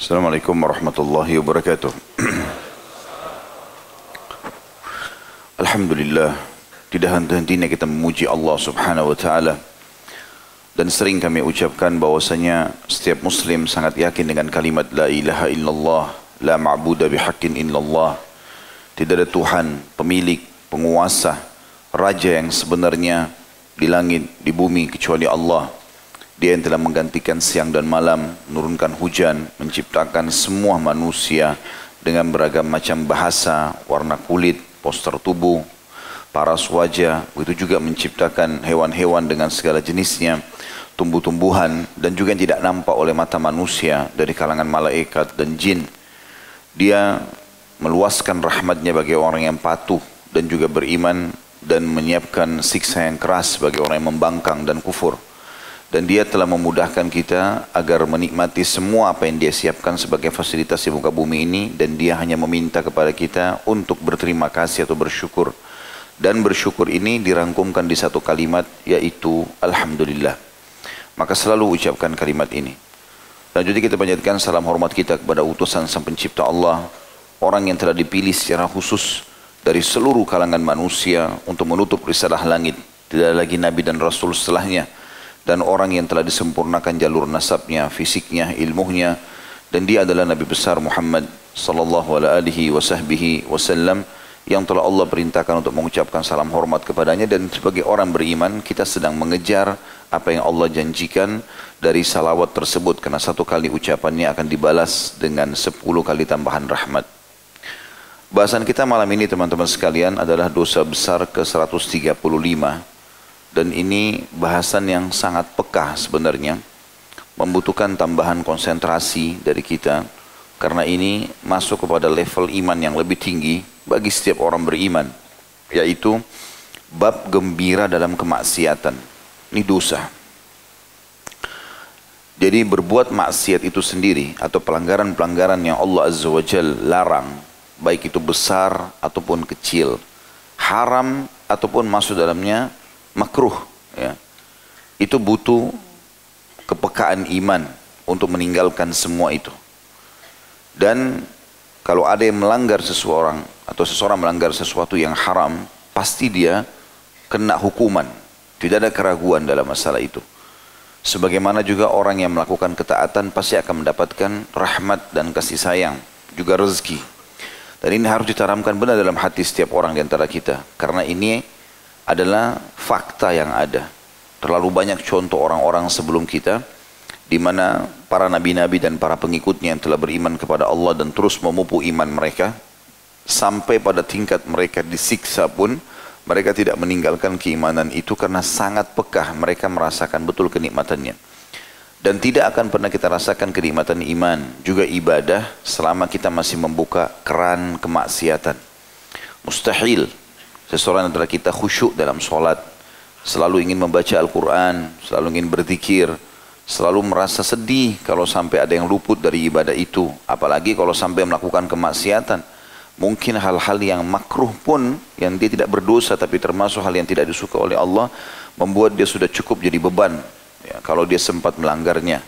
Assalamualaikum warahmatullahi wabarakatuh. Alhamdulillah, tidak henti-hentinya kita memuji Allah subhanahu wa ta'ala. Dan sering kami ucapkan bahwasanya setiap muslim sangat yakin dengan kalimat La ilaha illallah, La ma'buda bihaqqin illallah. Tidak ada Tuhan, pemilik, penguasa, raja yang sebenarnya di langit, di bumi kecuali Allah. Dia yang telah menggantikan siang dan malam, menurunkan hujan, menciptakan semua manusia dengan beragam macam bahasa, warna kulit, poster tubuh, paras wajah, begitu juga menciptakan hewan-hewan dengan segala jenisnya, tumbuh-tumbuhan, dan juga yang tidak nampak oleh mata manusia dari kalangan malaikat dan jin. Dia meluaskan rahmatnya bagi orang yang patuh dan juga beriman dan menyiapkan siksa yang keras bagi orang yang membangkang dan kufur dan dia telah memudahkan kita agar menikmati semua apa yang dia siapkan sebagai fasilitas di muka bumi ini. Dan dia hanya meminta kepada kita untuk berterima kasih atau bersyukur. Dan bersyukur ini dirangkumkan di satu kalimat yaitu Alhamdulillah. Maka selalu ucapkan kalimat ini. Dan jadi kita panjatkan salam hormat kita kepada utusan sang pencipta Allah. Orang yang telah dipilih secara khusus dari seluruh kalangan manusia untuk menutup risalah langit. Tidak lagi Nabi dan Rasul setelahnya dan orang yang telah disempurnakan jalur nasabnya, fisiknya, ilmunya. Dan dia adalah Nabi besar Muhammad sallallahu alaihi wasallam yang telah Allah perintahkan untuk mengucapkan salam hormat kepadanya. Dan sebagai orang beriman kita sedang mengejar apa yang Allah janjikan dari salawat tersebut. Karena satu kali ucapannya akan dibalas dengan sepuluh kali tambahan rahmat. Bahasan kita malam ini teman-teman sekalian adalah dosa besar ke-135 dan ini bahasan yang sangat peka sebenarnya. Membutuhkan tambahan konsentrasi dari kita. Karena ini masuk kepada level iman yang lebih tinggi bagi setiap orang beriman. Yaitu bab gembira dalam kemaksiatan. Ini dosa. Jadi berbuat maksiat itu sendiri atau pelanggaran-pelanggaran yang Allah Azza wa Jal larang baik itu besar ataupun kecil haram ataupun masuk dalamnya makruh ya. Itu butuh kepekaan iman untuk meninggalkan semua itu. Dan kalau ada yang melanggar seseorang atau seseorang melanggar sesuatu yang haram, pasti dia kena hukuman. Tidak ada keraguan dalam masalah itu. Sebagaimana juga orang yang melakukan ketaatan pasti akan mendapatkan rahmat dan kasih sayang, juga rezeki. Dan ini harus ditanamkan benar dalam hati setiap orang di antara kita. Karena ini adalah fakta yang ada. Terlalu banyak contoh orang-orang sebelum kita di mana para nabi-nabi dan para pengikutnya yang telah beriman kepada Allah dan terus memupuk iman mereka sampai pada tingkat mereka disiksa pun mereka tidak meninggalkan keimanan itu karena sangat pekah mereka merasakan betul kenikmatannya. Dan tidak akan pernah kita rasakan kenikmatan iman, juga ibadah selama kita masih membuka keran kemaksiatan. Mustahil Seseorang antara kita khusyuk dalam sholat, selalu ingin membaca Al-Quran, selalu ingin berzikir, selalu merasa sedih kalau sampai ada yang luput dari ibadah itu. Apalagi kalau sampai melakukan kemaksiatan. Mungkin hal-hal yang makruh pun yang dia tidak berdosa tapi termasuk hal yang tidak disuka oleh Allah membuat dia sudah cukup jadi beban ya, kalau dia sempat melanggarnya.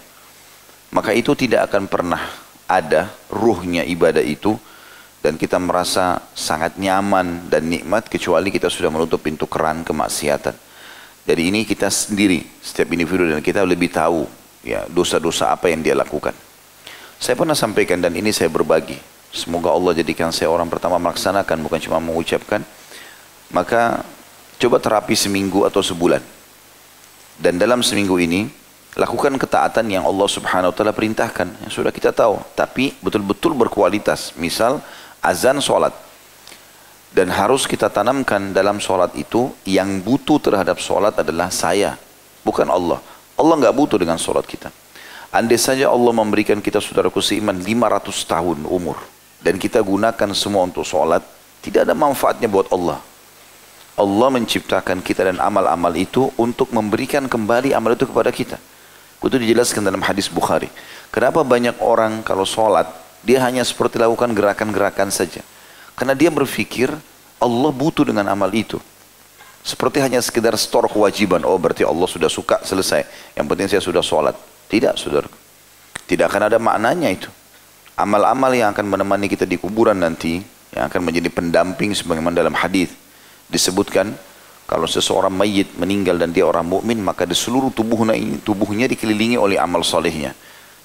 Maka itu tidak akan pernah ada ruhnya ibadah itu dan kita merasa sangat nyaman dan nikmat kecuali kita sudah menutup pintu keran kemaksiatan. Jadi ini kita sendiri, setiap individu dan kita lebih tahu ya dosa-dosa apa yang dia lakukan. Saya pernah sampaikan dan ini saya berbagi. Semoga Allah jadikan saya orang pertama melaksanakan bukan cuma mengucapkan. Maka coba terapi seminggu atau sebulan. Dan dalam seminggu ini lakukan ketaatan yang Allah Subhanahu wa taala perintahkan yang sudah kita tahu, tapi betul-betul berkualitas. Misal azan sholat. Dan harus kita tanamkan dalam sholat itu yang butuh terhadap sholat adalah saya, bukan Allah. Allah nggak butuh dengan sholat kita. Andai saja Allah memberikan kita saudaraku seiman 500 tahun umur dan kita gunakan semua untuk sholat, tidak ada manfaatnya buat Allah. Allah menciptakan kita dan amal-amal itu untuk memberikan kembali amal itu kepada kita. Itu dijelaskan dalam hadis Bukhari. Kenapa banyak orang kalau sholat dia hanya seperti lakukan gerakan-gerakan saja. Karena dia berpikir Allah butuh dengan amal itu. Seperti hanya sekedar store kewajiban. Oh berarti Allah sudah suka selesai. Yang penting saya sudah sholat. Tidak saudara. Tidak akan ada maknanya itu. Amal-amal yang akan menemani kita di kuburan nanti, yang akan menjadi pendamping sebagaimana dalam hadis disebutkan kalau seseorang mayit meninggal dan dia orang mukmin maka di seluruh tubuhnya tubuhnya dikelilingi oleh amal solehnya.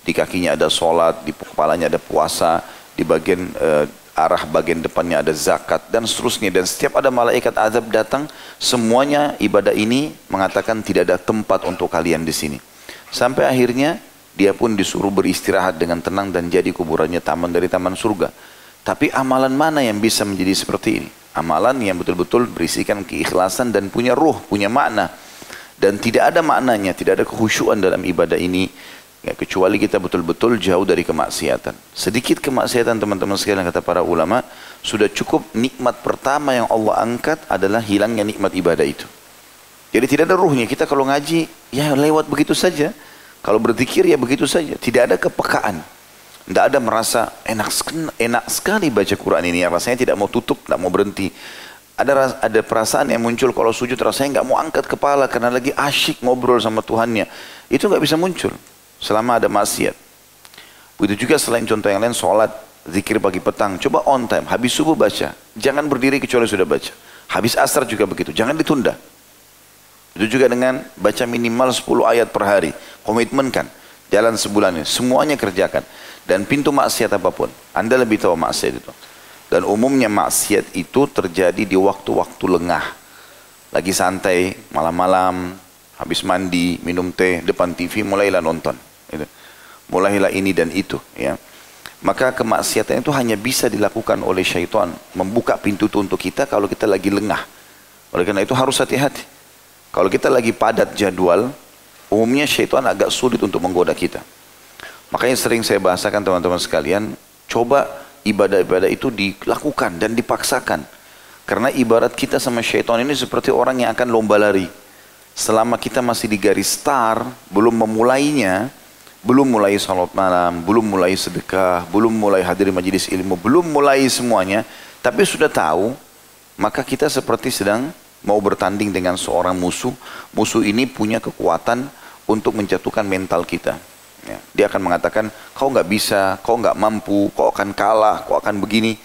Di kakinya ada solat, di kepalanya ada puasa, di bagian uh, arah bagian depannya ada zakat dan seterusnya dan setiap ada malaikat azab datang semuanya ibadah ini mengatakan tidak ada tempat untuk kalian di sini. Sampai akhirnya dia pun disuruh beristirahat dengan tenang dan jadi kuburannya taman dari taman surga. Tapi amalan mana yang bisa menjadi seperti ini? Amalan yang betul-betul berisikan keikhlasan dan punya ruh, punya makna. Dan tidak ada maknanya, tidak ada kehusuan dalam ibadah ini. Ya, kecuali kita betul-betul jauh dari kemaksiatan. Sedikit kemaksiatan teman-teman sekalian kata para ulama, sudah cukup nikmat pertama yang Allah angkat adalah hilangnya nikmat ibadah itu. Jadi tidak ada ruhnya. Kita kalau ngaji, ya lewat begitu saja. Kalau berzikir ya begitu saja. Tidak ada kepekaan. Tidak ada merasa enak, enak sekali baca Quran ini. Ya, rasanya tidak mau tutup, tidak mau berhenti. Ada ada perasaan yang muncul kalau sujud rasanya nggak mau angkat kepala karena lagi asyik ngobrol sama Tuhannya. Itu nggak bisa muncul selama ada maksiat. Begitu juga selain contoh yang lain, sholat, zikir pagi petang. Coba on time, habis subuh baca. Jangan berdiri kecuali sudah baca. Habis asar juga begitu, jangan ditunda. Itu juga dengan baca minimal 10 ayat per hari. Komitmen kan, jalan sebulan ini. Semuanya kerjakan dan pintu maksiat apa pun. Anda lebih tahu maksiat itu. Dan umumnya maksiat itu terjadi di waktu-waktu lengah. Lagi santai, malam-malam, habis mandi, minum teh, depan TV, mulailah nonton. Itu. Mulailah ini dan itu. Ya. Maka kemaksiatan itu hanya bisa dilakukan oleh syaitan. Membuka pintu itu untuk kita kalau kita lagi lengah. Oleh karena itu harus hati-hati. Kalau kita lagi padat jadwal, umumnya syaitan agak sulit untuk menggoda kita. Makanya sering saya bahasakan teman-teman sekalian, coba ibadah-ibadah itu dilakukan dan dipaksakan. Karena ibarat kita sama syaitan ini seperti orang yang akan lomba lari. Selama kita masih di garis start, belum memulainya, belum mulai salat malam, belum mulai sedekah, belum mulai hadir majelis ilmu, belum mulai semuanya, tapi sudah tahu, maka kita seperti sedang mau bertanding dengan seorang musuh. Musuh ini punya kekuatan untuk menjatuhkan mental kita. Ya, dia akan mengatakan, kau nggak bisa, kau nggak mampu, kau akan kalah, kau akan begini.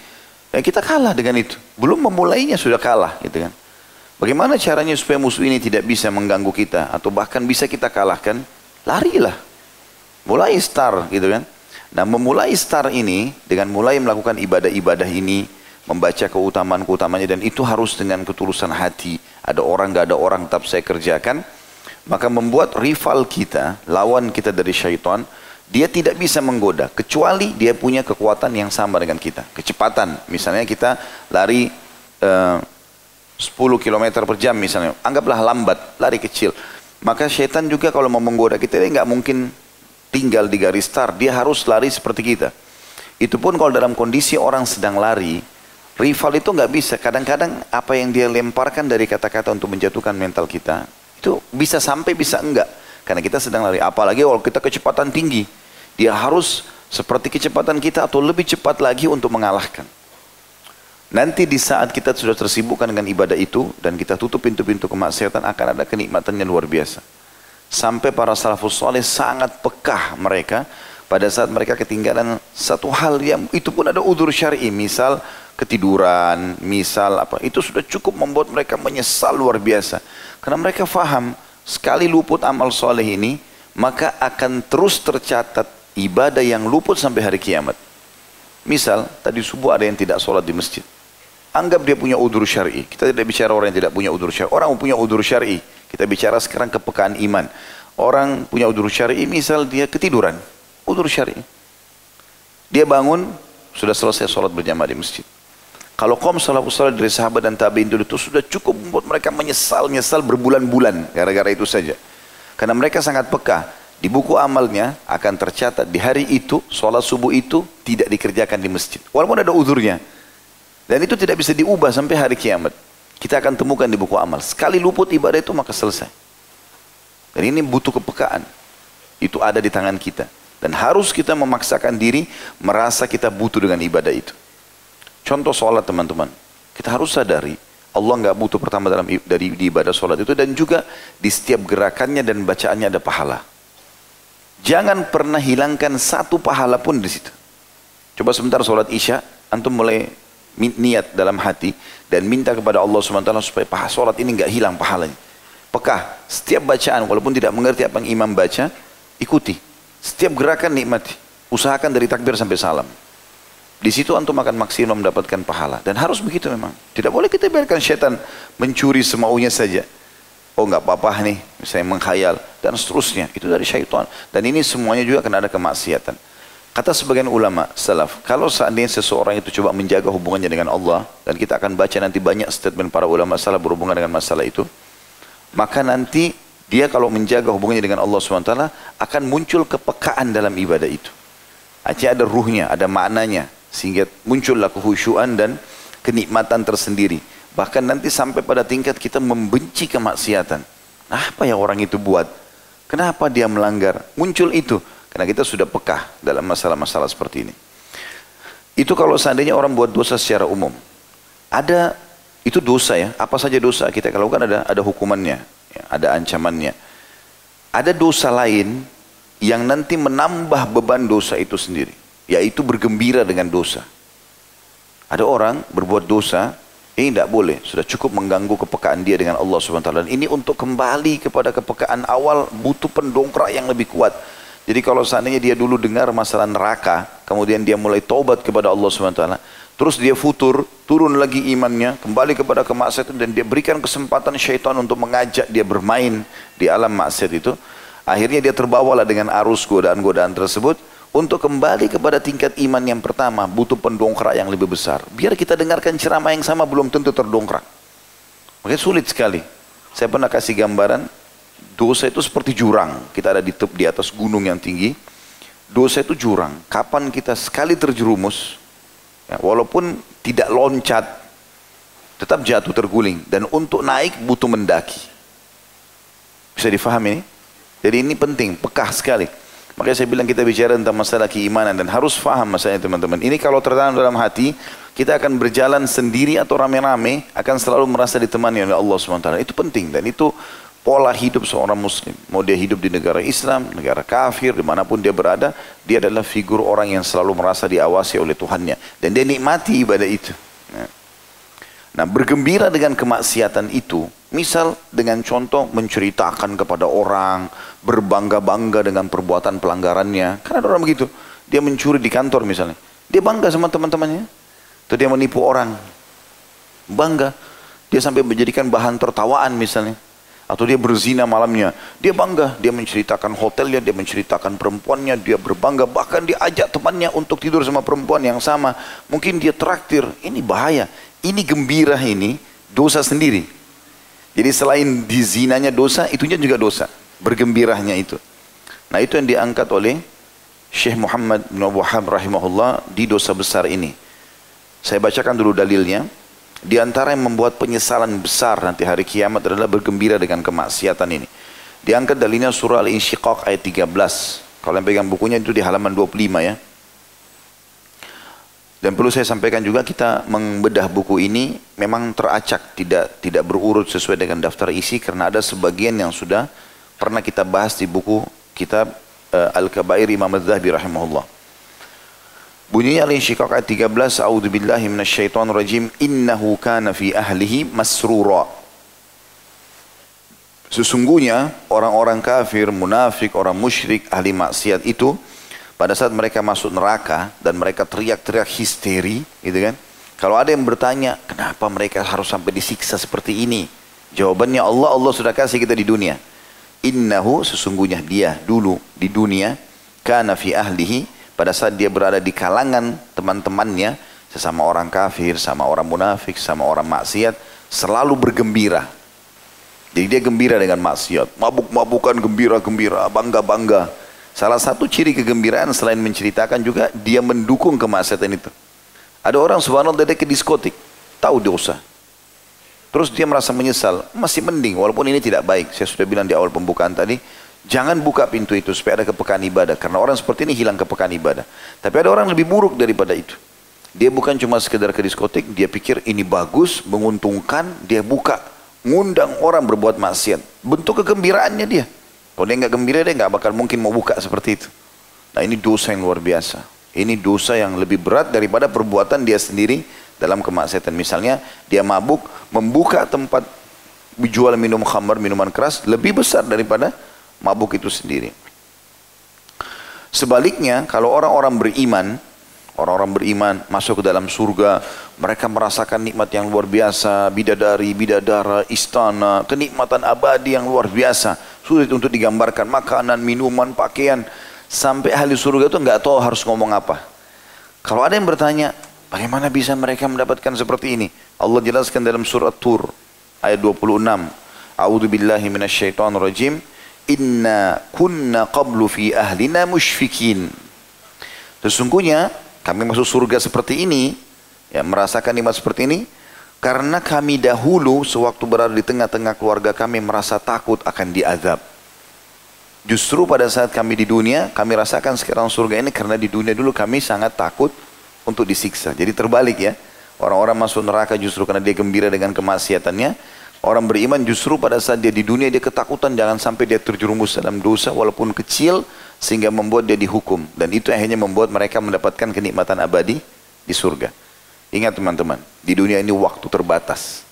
Dan kita kalah dengan itu. Belum memulainya sudah kalah, gitu kan. Bagaimana caranya supaya musuh ini tidak bisa mengganggu kita atau bahkan bisa kita kalahkan? Larilah. Mulai start, gitu kan. Nah, memulai start ini dengan mulai melakukan ibadah-ibadah ini, membaca keutamaan-keutamanya dan itu harus dengan ketulusan hati. Ada orang, nggak ada orang, tetap saya kerjakan maka membuat rival kita, lawan kita dari syaitan, dia tidak bisa menggoda kecuali dia punya kekuatan yang sama dengan kita. Kecepatan, misalnya kita lari uh, 10 km per jam misalnya, anggaplah lambat, lari kecil. Maka syaitan juga kalau mau menggoda kita dia nggak mungkin tinggal di garis start, dia harus lari seperti kita. Itu pun kalau dalam kondisi orang sedang lari, rival itu nggak bisa. Kadang-kadang apa yang dia lemparkan dari kata-kata untuk menjatuhkan mental kita, itu bisa sampai bisa enggak. Karena kita sedang lari. Apalagi kalau kita kecepatan tinggi. Dia harus seperti kecepatan kita atau lebih cepat lagi untuk mengalahkan. Nanti di saat kita sudah tersibukkan dengan ibadah itu dan kita tutup pintu-pintu kemaksiatan akan ada kenikmatannya luar biasa. Sampai para salafus soleh sangat pekah mereka pada saat mereka ketinggalan satu hal yang itu pun ada udur syar'i misal ketiduran misal apa itu sudah cukup membuat mereka menyesal luar biasa karena mereka faham, sekali luput amal soleh ini, maka akan terus tercatat ibadah yang luput sampai hari kiamat. Misal, tadi subuh ada yang tidak sholat di masjid. Anggap dia punya udur syari. Kita tidak bicara orang yang tidak punya udur syari. Orang punya udur syari. Kita bicara sekarang kepekaan iman. Orang punya udur syari, misal dia ketiduran. Udur syari. Dia bangun, sudah selesai sholat berjamaah di masjid. Kalau kaum salafus salih dari sahabat dan tabi'in dulu itu sudah cukup membuat mereka menyesal-nyesal berbulan-bulan gara-gara itu saja. Karena mereka sangat peka. Di buku amalnya akan tercatat di hari itu, sholat subuh itu tidak dikerjakan di masjid. Walaupun ada uzurnya. Dan itu tidak bisa diubah sampai hari kiamat. Kita akan temukan di buku amal. Sekali luput ibadah itu maka selesai. Dan ini butuh kepekaan. Itu ada di tangan kita. Dan harus kita memaksakan diri merasa kita butuh dengan ibadah itu. Contoh sholat teman-teman. Kita harus sadari Allah nggak butuh pertama dalam dari di ibadah sholat itu dan juga di setiap gerakannya dan bacaannya ada pahala. Jangan pernah hilangkan satu pahala pun di situ. Coba sebentar sholat isya, antum mulai niat dalam hati dan minta kepada Allah SWT supaya pahala sholat ini nggak hilang pahalanya. Pekah, setiap bacaan walaupun tidak mengerti apa yang imam baca, ikuti. Setiap gerakan nikmati. Usahakan dari takbir sampai salam. Di situ antum akan maksimal mendapatkan pahala. Dan harus begitu memang. Tidak boleh kita biarkan syaitan mencuri semaunya saja. Oh nggak apa-apa nih, misalnya menghayal dan seterusnya. Itu dari syaitan. Dan ini semuanya juga akan ada kemaksiatan. Kata sebagian ulama salaf, kalau seandainya seseorang itu coba menjaga hubungannya dengan Allah, dan kita akan baca nanti banyak statement para ulama salaf berhubungan dengan masalah itu, maka nanti dia kalau menjaga hubungannya dengan Allah SWT akan muncul kepekaan dalam ibadah itu. Artinya ada ruhnya, ada maknanya, sehingga muncullah kehusyuan dan kenikmatan tersendiri. Bahkan nanti sampai pada tingkat kita membenci kemaksiatan. Apa yang orang itu buat? Kenapa dia melanggar? Muncul itu. Karena kita sudah pekah dalam masalah-masalah seperti ini. Itu kalau seandainya orang buat dosa secara umum. Ada itu dosa ya. Apa saja dosa kita lakukan ada ada hukumannya, ya, ada ancamannya. Ada dosa lain yang nanti menambah beban dosa itu sendiri, yaitu bergembira dengan dosa. Ada orang berbuat dosa, ini tidak boleh, sudah cukup mengganggu kepekaan dia dengan Allah SWT. Dan ini untuk kembali kepada kepekaan awal butuh pendongkrak yang lebih kuat. Jadi kalau seandainya dia dulu dengar masalah neraka, kemudian dia mulai taubat kepada Allah SWT, terus dia futur, turun lagi imannya, kembali kepada kemaksiatan dan dia berikan kesempatan syaitan untuk mengajak dia bermain di alam maksiat itu, akhirnya dia terbawalah dengan arus godaan-godaan tersebut untuk kembali kepada tingkat iman yang pertama, butuh pendongkrak yang lebih besar. Biar kita dengarkan ceramah yang sama belum tentu terdongkrak. Makanya sulit sekali. Saya pernah kasih gambaran, Dosa itu seperti jurang. Kita ada di, di atas gunung yang tinggi. Dosa itu jurang. Kapan kita sekali terjerumus, ya, walaupun tidak loncat, tetap jatuh terguling. Dan untuk naik butuh mendaki. Bisa difahami ini? Jadi ini penting, pekah sekali. Makanya saya bilang kita bicara tentang masalah keimanan dan harus faham masalahnya teman-teman. Ini kalau tertanam dalam hati, kita akan berjalan sendiri atau rame-rame, akan selalu merasa ditemani oleh Allah SWT. Itu penting dan itu pola hidup seorang muslim. Mau dia hidup di negara Islam, negara kafir, di mana pun dia berada, dia adalah figur orang yang selalu merasa diawasi oleh Tuhannya. Dan dia nikmati ibadah itu. Ya. Nah bergembira dengan kemaksiatan itu, misal dengan contoh menceritakan kepada orang, berbangga-bangga dengan perbuatan pelanggarannya. Karena ada orang begitu, dia mencuri di kantor misalnya. Dia bangga sama teman-temannya. Atau dia menipu orang. Bangga. Dia sampai menjadikan bahan tertawaan misalnya atau dia berzina malamnya. Dia bangga, dia menceritakan hotelnya, dia menceritakan perempuannya, dia berbangga, bahkan dia ajak temannya untuk tidur sama perempuan yang sama. Mungkin dia traktir, ini bahaya. Ini gembira ini dosa sendiri. Jadi selain dizinanya dosa, itunya juga dosa. Bergembirahnya itu. Nah itu yang diangkat oleh Syekh Muhammad bin Wahab rahimahullah di dosa besar ini. Saya bacakan dulu dalilnya. Di antara yang membuat penyesalan besar nanti hari kiamat adalah bergembira dengan kemaksiatan ini. Diangkat dalilnya surah Al-Insyiqaq ayat 13. Kalau yang pegang bukunya itu di halaman 25 ya. Dan perlu saya sampaikan juga kita membedah buku ini memang teracak, tidak tidak berurut sesuai dengan daftar isi karena ada sebagian yang sudah pernah kita bahas di buku kitab uh, Al-Kabair Imam Az-Zahabi rahimahullah. Bunyinya Al-Insyiqaq ayat 13, A'udzu billahi rajim, innahu kana fi ahlihi masrura. Sesungguhnya orang-orang kafir, munafik, orang musyrik, ahli maksiat itu pada saat mereka masuk neraka dan mereka teriak-teriak histeri, gitu kan? Kalau ada yang bertanya, kenapa mereka harus sampai disiksa seperti ini? Jawabannya Allah, Allah sudah kasih kita di dunia. Innahu sesungguhnya dia dulu di dunia kana fi ahlihi pada saat dia berada di kalangan teman-temannya, sesama orang kafir, sama orang munafik, sama orang maksiat, selalu bergembira. Jadi dia gembira dengan maksiat, mabuk-mabukan gembira-gembira, bangga-bangga. Salah satu ciri kegembiraan selain menceritakan juga dia mendukung kemaksiatan itu. Ada orang subhanallah dia ke diskotik, tahu dosa. Terus dia merasa menyesal, masih mending walaupun ini tidak baik. Saya sudah bilang di awal pembukaan tadi, Jangan buka pintu itu supaya ada kepekaan ibadah. Karena orang seperti ini hilang kepekaan ibadah. Tapi ada orang lebih buruk daripada itu. Dia bukan cuma sekedar ke diskotik, dia pikir ini bagus, menguntungkan, dia buka. Ngundang orang berbuat maksiat. Bentuk kegembiraannya dia. Kalau dia nggak gembira, dia nggak bakal mungkin mau buka seperti itu. Nah ini dosa yang luar biasa. Ini dosa yang lebih berat daripada perbuatan dia sendiri dalam kemaksiatan. Misalnya dia mabuk, membuka tempat jual minum khamar, minuman keras lebih besar daripada mabuk itu sendiri. Sebaliknya kalau orang-orang beriman, orang-orang beriman masuk ke dalam surga, mereka merasakan nikmat yang luar biasa, bidadari, bidadara, istana, kenikmatan abadi yang luar biasa. Sulit untuk digambarkan makanan, minuman, pakaian. Sampai ahli surga itu nggak tahu harus ngomong apa. Kalau ada yang bertanya, bagaimana bisa mereka mendapatkan seperti ini? Allah jelaskan dalam surat Tur ayat 26. A'udzu billahi minasyaitonir rajim. Inna kunna qablu fi ahlina musyfikin. Sesungguhnya kami masuk surga seperti ini, ya merasakan nikmat seperti ini karena kami dahulu sewaktu berada di tengah-tengah keluarga kami merasa takut akan diazab. Justru pada saat kami di dunia, kami rasakan sekarang surga ini karena di dunia dulu kami sangat takut untuk disiksa. Jadi terbalik ya. Orang-orang masuk neraka justru karena dia gembira dengan kemaksiatannya. Orang beriman justru pada saat dia di dunia dia ketakutan jangan sampai dia terjerumus dalam dosa walaupun kecil sehingga membuat dia dihukum. Dan itu akhirnya membuat mereka mendapatkan kenikmatan abadi di surga. Ingat teman-teman, di dunia ini waktu terbatas.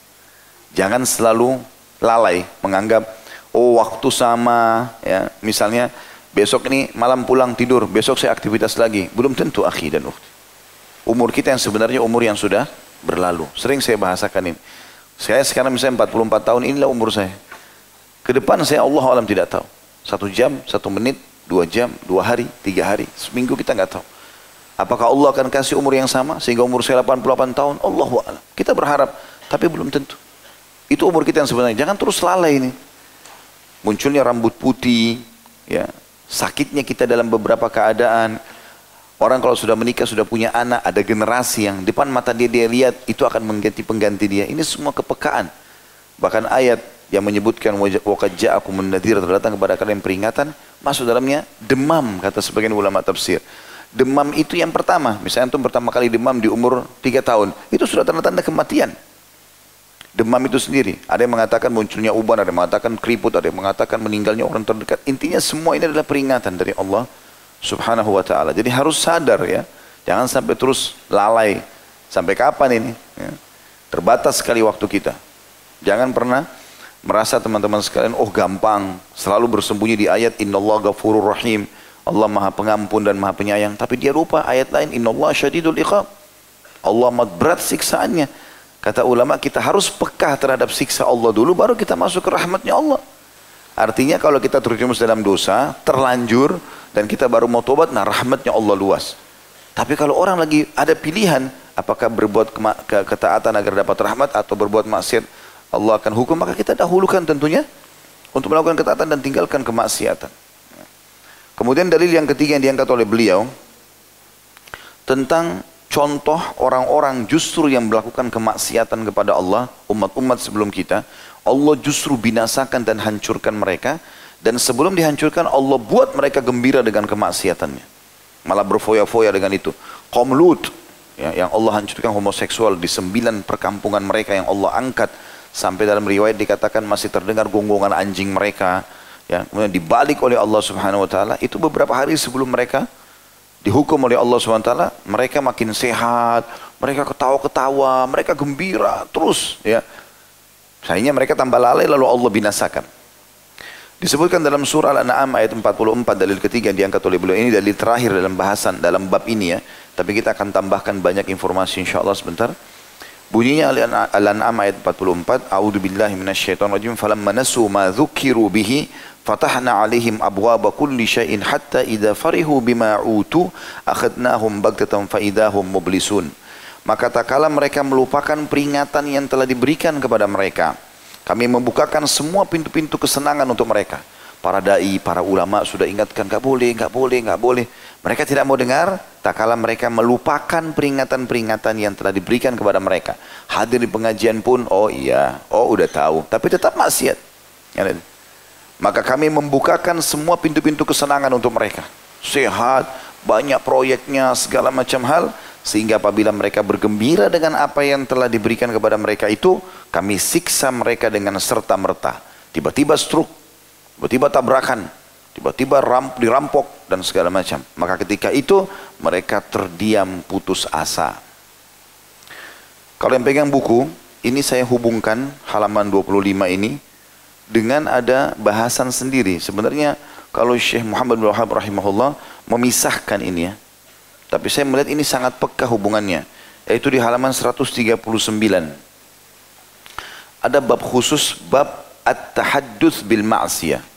Jangan selalu lalai menganggap oh waktu sama ya misalnya besok ini malam pulang tidur besok saya aktivitas lagi belum tentu akhi dan ukhti umur kita yang sebenarnya umur yang sudah berlalu sering saya bahasakan ini saya sekarang misalnya 44 tahun inilah umur saya. Ke depan saya Allah alam tidak tahu. Satu jam satu menit dua jam dua hari tiga hari seminggu kita nggak tahu. Apakah Allah akan kasih umur yang sama sehingga umur saya 88 tahun? Allah alam. Kita berharap tapi belum tentu. Itu umur kita yang sebenarnya. Jangan terus lalai ini. Munculnya rambut putih, ya, sakitnya kita dalam beberapa keadaan. Orang kalau sudah menikah, sudah punya anak, ada generasi yang depan mata dia dia lihat itu akan mengganti pengganti dia. Ini semua kepekaan. Bahkan ayat yang menyebutkan waqad ja'akum an-nadhir terdatang kepada kalian peringatan, masuk dalamnya demam kata sebagian ulama tafsir. Demam itu yang pertama, misalnya antum pertama kali demam di umur 3 tahun, itu sudah tanda-tanda kematian. Demam itu sendiri. Ada yang mengatakan munculnya uban, ada yang mengatakan keriput, ada yang mengatakan meninggalnya orang terdekat. Intinya semua ini adalah peringatan dari Allah subhanahu wa ta'ala. Jadi harus sadar ya. Jangan sampai terus lalai. Sampai kapan ini? Ya. Terbatas sekali waktu kita. Jangan pernah merasa teman-teman sekalian, oh gampang. Selalu bersembunyi di ayat, Inna Allah gafurur rahim. Allah maha pengampun dan maha penyayang. Tapi dia lupa ayat lain, Inna Allah syadidul iqab. Allah amat berat siksaannya. Kata ulama kita harus peka terhadap siksa Allah dulu baru kita masuk ke rahmatnya Allah. Artinya kalau kita terjerumus dalam dosa, terlanjur dan kita baru mau tobat, nah rahmatnya Allah luas. Tapi kalau orang lagi ada pilihan, apakah berbuat ke ketaatan agar dapat rahmat atau berbuat maksiat, Allah akan hukum, maka kita dahulukan tentunya untuk melakukan ketaatan dan tinggalkan kemaksiatan. Kemudian dalil yang ketiga yang diangkat oleh beliau tentang contoh orang-orang justru yang melakukan kemaksiatan kepada Allah, umat-umat sebelum kita, Allah justru binasakan dan hancurkan mereka dan sebelum dihancurkan Allah buat mereka gembira dengan kemaksiatannya. Malah berfoya-foya dengan itu. Kaum Lut ya, yang Allah hancurkan homoseksual di sembilan perkampungan mereka yang Allah angkat sampai dalam riwayat dikatakan masih terdengar gonggongan anjing mereka ya kemudian dibalik oleh Allah Subhanahu wa taala itu beberapa hari sebelum mereka dihukum oleh Allah SWT, mereka makin sehat, mereka ketawa-ketawa, mereka gembira terus ya. Sayangnya mereka tambah lalai lalu Allah binasakan. Disebutkan dalam surah Al-An'am ayat 44 dalil ketiga yang diangkat oleh beliau ini dalil terakhir dalam bahasan dalam bab ini ya. Tapi kita akan tambahkan banyak informasi insyaallah sebentar. Bunyinya Al-An'am ayat 44, A'udzu billahi minasyaitonir rajim, falamma nasu ma dzukiru bihi Fatahna alaihim abwaba kulli syai'in hatta idza farihu bima utu akhadnahum baghtatan fa idahum mublisun. Maka tak kala mereka melupakan peringatan yang telah diberikan kepada mereka. Kami membukakan semua pintu-pintu kesenangan untuk mereka. Para dai, para ulama sudah ingatkan, enggak boleh, enggak boleh, enggak boleh. Mereka tidak mau dengar, tak kala mereka melupakan peringatan-peringatan yang telah diberikan kepada mereka. Hadir di pengajian pun, oh iya, oh udah tahu, tapi tetap maksiat. Ya, maka kami membukakan semua pintu-pintu kesenangan untuk mereka. Sehat, banyak proyeknya, segala macam hal. Sehingga apabila mereka bergembira dengan apa yang telah diberikan kepada mereka itu, kami siksa mereka dengan serta-merta. Tiba-tiba stroke, tiba-tiba tabrakan, Tiba-tiba dirampok dan segala macam. Maka ketika itu mereka terdiam putus asa. Kalau yang pegang buku, ini saya hubungkan halaman 25 ini dengan ada bahasan sendiri. Sebenarnya kalau Syekh Muhammad bin Wahab rahimahullah memisahkan ini ya. Tapi saya melihat ini sangat peka hubungannya. Yaitu di halaman 139. Ada bab khusus bab at-tahadduts bil ma'siyah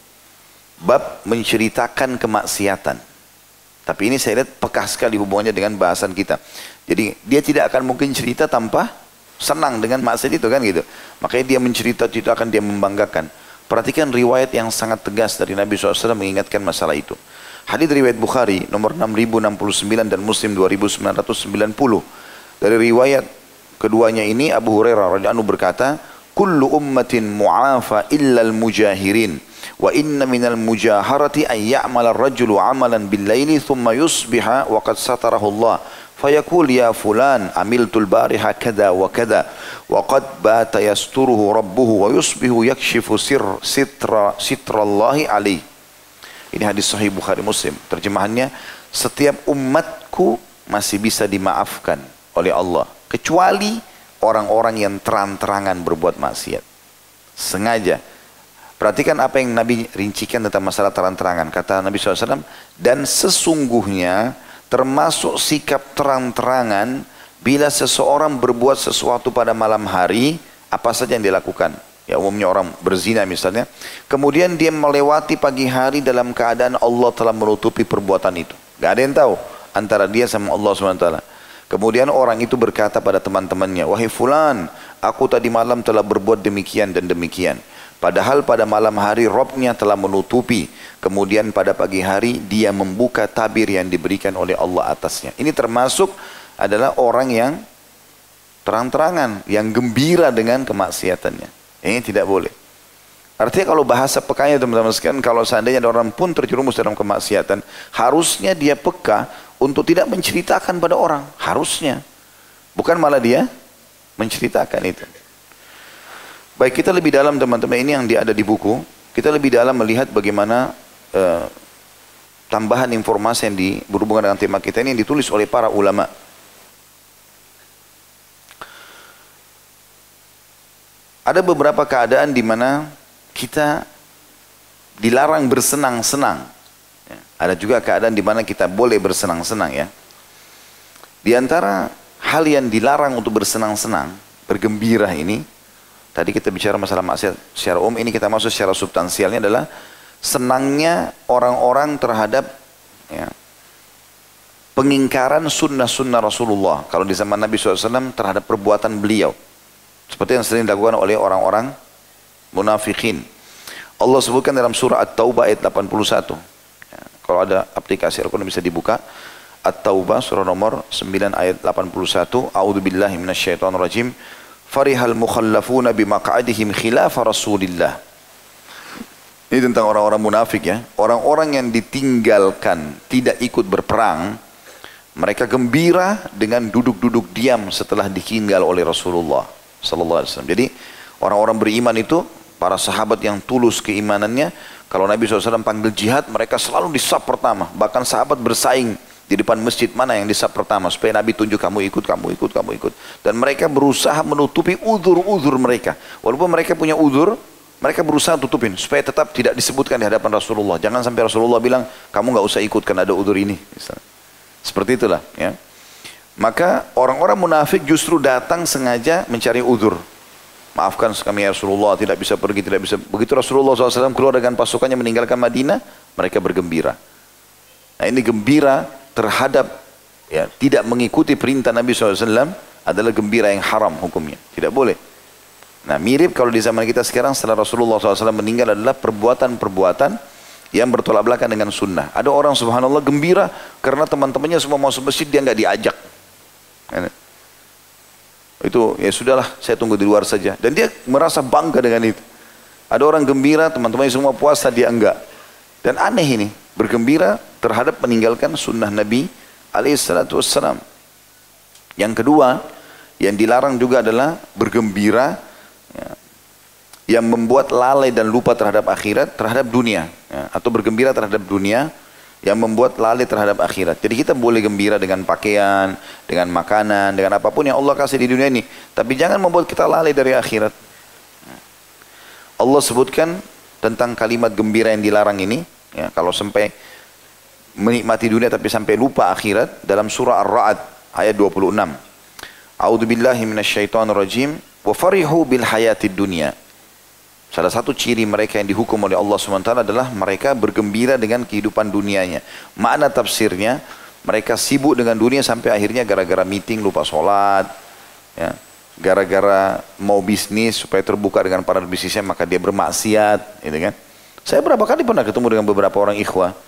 bab menceritakan kemaksiatan. Tapi ini saya lihat peka sekali hubungannya dengan bahasan kita. Jadi dia tidak akan mungkin cerita tanpa senang dengan maksiat itu kan gitu. Makanya dia mencerita itu akan dia membanggakan. Perhatikan riwayat yang sangat tegas dari Nabi SAW mengingatkan masalah itu. Hadis riwayat Bukhari nomor 6069 dan Muslim 2990. Dari riwayat keduanya ini Abu Hurairah radhiyallahu berkata, "Kullu ummatin mu'afa illa al-mujahirin." wa inna minal mujaharati an ya'mal ar-rajulu 'amalan bil-laili thumma yusbiha wa qad satarahu Allah fayaqul ya fulan amiltu al-bariha kada wa kada wa qad bata yasturuhu rabbuhu wa yusbihu yakshifu sir sitra sitra Allah alayhi ini hadis sahih Bukhari Muslim terjemahannya setiap umatku masih bisa dimaafkan oleh Allah kecuali orang-orang yang terang-terangan berbuat maksiat sengaja Perhatikan apa yang Nabi rincikan tentang masalah terang-terangan. Kata Nabi SAW, dan sesungguhnya termasuk sikap terang-terangan bila seseorang berbuat sesuatu pada malam hari, apa saja yang dilakukan. Ya umumnya orang berzina misalnya. Kemudian dia melewati pagi hari dalam keadaan Allah telah menutupi perbuatan itu. Gak ada yang tahu antara dia sama Allah SWT. Kemudian orang itu berkata pada teman-temannya, Wahai fulan, aku tadi malam telah berbuat demikian dan demikian. Padahal pada malam hari Robnya telah menutupi. Kemudian pada pagi hari dia membuka tabir yang diberikan oleh Allah atasnya. Ini termasuk adalah orang yang terang-terangan. Yang gembira dengan kemaksiatannya. Ini tidak boleh. Artinya kalau bahasa pekanya teman-teman sekalian, kalau seandainya ada orang pun terjerumus dalam kemaksiatan, harusnya dia peka untuk tidak menceritakan pada orang. Harusnya. Bukan malah dia menceritakan itu. Baik kita lebih dalam teman-teman ini yang ada di buku, kita lebih dalam melihat bagaimana uh, tambahan informasi yang di, berhubungan dengan tema kita ini yang ditulis oleh para ulama. Ada beberapa keadaan di mana kita dilarang bersenang-senang. Ya, ada juga keadaan di mana kita boleh bersenang-senang ya. Di antara hal yang dilarang untuk bersenang-senang, bergembira ini, Tadi kita bicara masalah maksiat secara umum, ini kita masuk secara substansialnya adalah senangnya orang-orang terhadap ya, pengingkaran sunnah-sunnah Rasulullah. Kalau di zaman Nabi SAW terhadap perbuatan beliau. Seperti yang sering dilakukan oleh orang-orang munafikin. Allah sebutkan dalam surah At-Taubah ayat 81. Ya, kalau ada aplikasi Al-Quran bisa dibuka. At-Taubah surah nomor 9 ayat 81. A'udhu billahi minasyaitonir rajim farihal mukhallafuna bimaq'adihim khilafa Rasulillah. Ini tentang orang-orang munafik ya. Orang-orang yang ditinggalkan tidak ikut berperang, mereka gembira dengan duduk-duduk diam setelah ditinggal oleh Rasulullah sallallahu alaihi wasallam. Jadi orang-orang beriman itu para sahabat yang tulus keimanannya, kalau Nabi SAW panggil jihad, mereka selalu di sub pertama. Bahkan sahabat bersaing di depan masjid mana yang disab pertama supaya Nabi tunjuk kamu ikut, kamu ikut, kamu ikut. Dan mereka berusaha menutupi uzur-uzur mereka. Walaupun mereka punya uzur, mereka berusaha tutupin supaya tetap tidak disebutkan di hadapan Rasulullah. Jangan sampai Rasulullah bilang kamu nggak usah ikut karena ada uzur ini. Misalnya. Seperti itulah. Ya. Maka orang-orang munafik justru datang sengaja mencari uzur. Maafkan kami ya Rasulullah tidak bisa pergi, tidak bisa. Begitu Rasulullah SAW keluar dengan pasukannya meninggalkan Madinah, mereka bergembira. Nah ini gembira terhadap ya, tidak mengikuti perintah Nabi SAW adalah gembira yang haram hukumnya. Tidak boleh. Nah mirip kalau di zaman kita sekarang setelah Rasulullah SAW meninggal adalah perbuatan-perbuatan yang bertolak belakang dengan sunnah. Ada orang subhanallah gembira karena teman-temannya semua masuk masjid dia nggak diajak. Ya. Itu ya sudahlah saya tunggu di luar saja. Dan dia merasa bangga dengan itu. Ada orang gembira teman-temannya semua puasa dia enggak. Dan aneh ini bergembira terhadap meninggalkan sunnah Nabi alaihissalatu wassalam. Yang kedua, yang dilarang juga adalah bergembira ya, yang membuat lalai dan lupa terhadap akhirat, terhadap dunia. Ya, atau bergembira terhadap dunia, yang membuat lalai terhadap akhirat. Jadi kita boleh gembira dengan pakaian, dengan makanan, dengan apa pun yang Allah kasih di dunia ini. Tapi jangan membuat kita lalai dari akhirat. Allah sebutkan tentang kalimat gembira yang dilarang ini. Ya, kalau sampai menikmati dunia tapi sampai lupa akhirat dalam surah Ar-Ra'd ayat 26. A'udzu billahi minasyaitonir rajim wa farihu bil hayatid dunya Salah satu ciri mereka yang dihukum oleh Allah SWT adalah mereka bergembira dengan kehidupan dunianya. Makna tafsirnya, mereka sibuk dengan dunia sampai akhirnya gara-gara meeting lupa sholat. Ya. Gara-gara mau bisnis supaya terbuka dengan para bisnisnya maka dia bermaksiat. Gitu kan. Saya berapa kali pernah ketemu dengan beberapa orang ikhwah.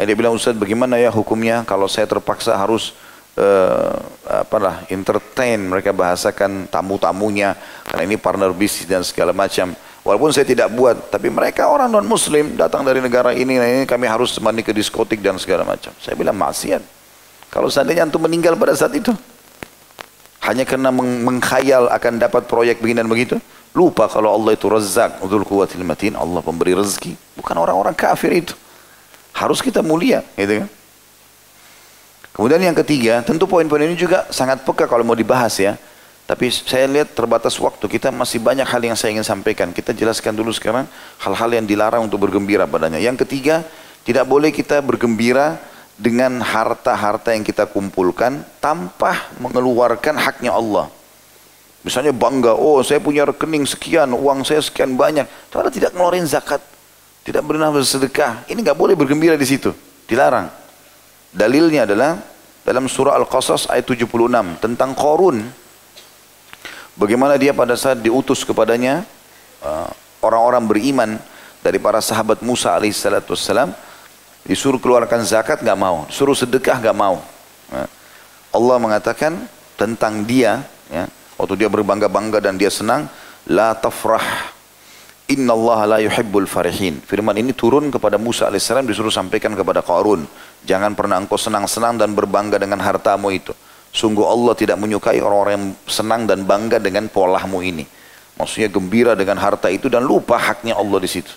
Dia bilang, Ustaz bagaimana ya hukumnya kalau saya terpaksa harus uh, apalah entertain mereka bahasakan tamu-tamunya karena ini partner bisnis dan segala macam. Walaupun saya tidak buat, tapi mereka orang non muslim datang dari negara ini, nah ini kami harus mandi ke diskotik dan segala macam. Saya bilang maksiat. Kalau seandainya antum meninggal pada saat itu, hanya karena meng mengkhayal akan dapat proyek begini dan begitu, lupa kalau Allah itu rezak, udul kuwatil matin, Allah pemberi rezeki. Bukan orang-orang kafir itu. Harus kita mulia, gitu kan? Kemudian yang ketiga, tentu poin-poin ini juga sangat peka kalau mau dibahas ya. Tapi saya lihat terbatas waktu, kita masih banyak hal yang saya ingin sampaikan. Kita jelaskan dulu sekarang hal-hal yang dilarang untuk bergembira padanya. Yang ketiga, tidak boleh kita bergembira dengan harta-harta yang kita kumpulkan tanpa mengeluarkan haknya Allah. Misalnya bangga, oh saya punya rekening sekian, uang saya sekian banyak. Tapi tidak ngeluarin zakat, tidak pernah bersedekah. Ini nggak boleh bergembira di situ, dilarang. Dalilnya adalah dalam surah Al-Qasas ayat 76 tentang Korun Bagaimana dia pada saat diutus kepadanya uh, orang-orang beriman dari para sahabat Musa alaihissalam disuruh keluarkan zakat nggak mau, suruh sedekah nggak mau. Uh, Allah mengatakan tentang dia, ya, waktu dia berbangga-bangga dan dia senang, la tafrah Inna Allah la yuhibbul farihin. Firman ini turun kepada Musa alaihissalam disuruh sampaikan kepada Qarun. Jangan pernah engkau senang-senang dan berbangga dengan hartamu itu. Sungguh Allah tidak menyukai orang-orang yang senang dan bangga dengan polamu ini. Maksudnya gembira dengan harta itu dan lupa haknya Allah di situ.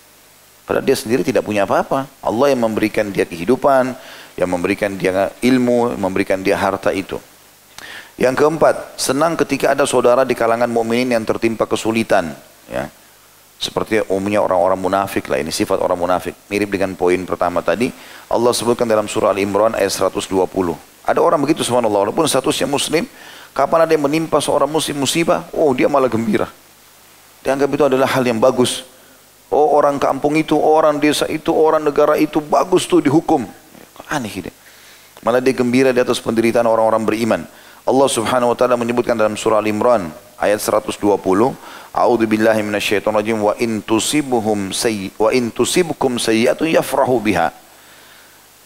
Padahal dia sendiri tidak punya apa-apa. Allah yang memberikan dia kehidupan, yang memberikan dia ilmu, memberikan dia harta itu. Yang keempat, senang ketika ada saudara di kalangan mukminin yang tertimpa kesulitan. Ya. Seperti umumnya orang-orang munafik lah, ini sifat orang munafik. Mirip dengan poin pertama tadi. Allah sebutkan dalam surah Al-Imran ayat 120. Ada orang begitu subhanallah, walaupun statusnya muslim, kapan ada yang menimpa seorang muslim musibah, oh dia malah gembira. Dianggap itu adalah hal yang bagus. Oh orang kampung itu, orang desa itu, orang negara itu bagus tuh dihukum. Aneh ini. Malah dia gembira di atas penderitaan orang-orang beriman. Allah Subhanahu wa taala menyebutkan dalam surah Al-Imran ayat 120, A'udzu billahi minasyaitonir rajim wa in sayyi wa yafrahu biha.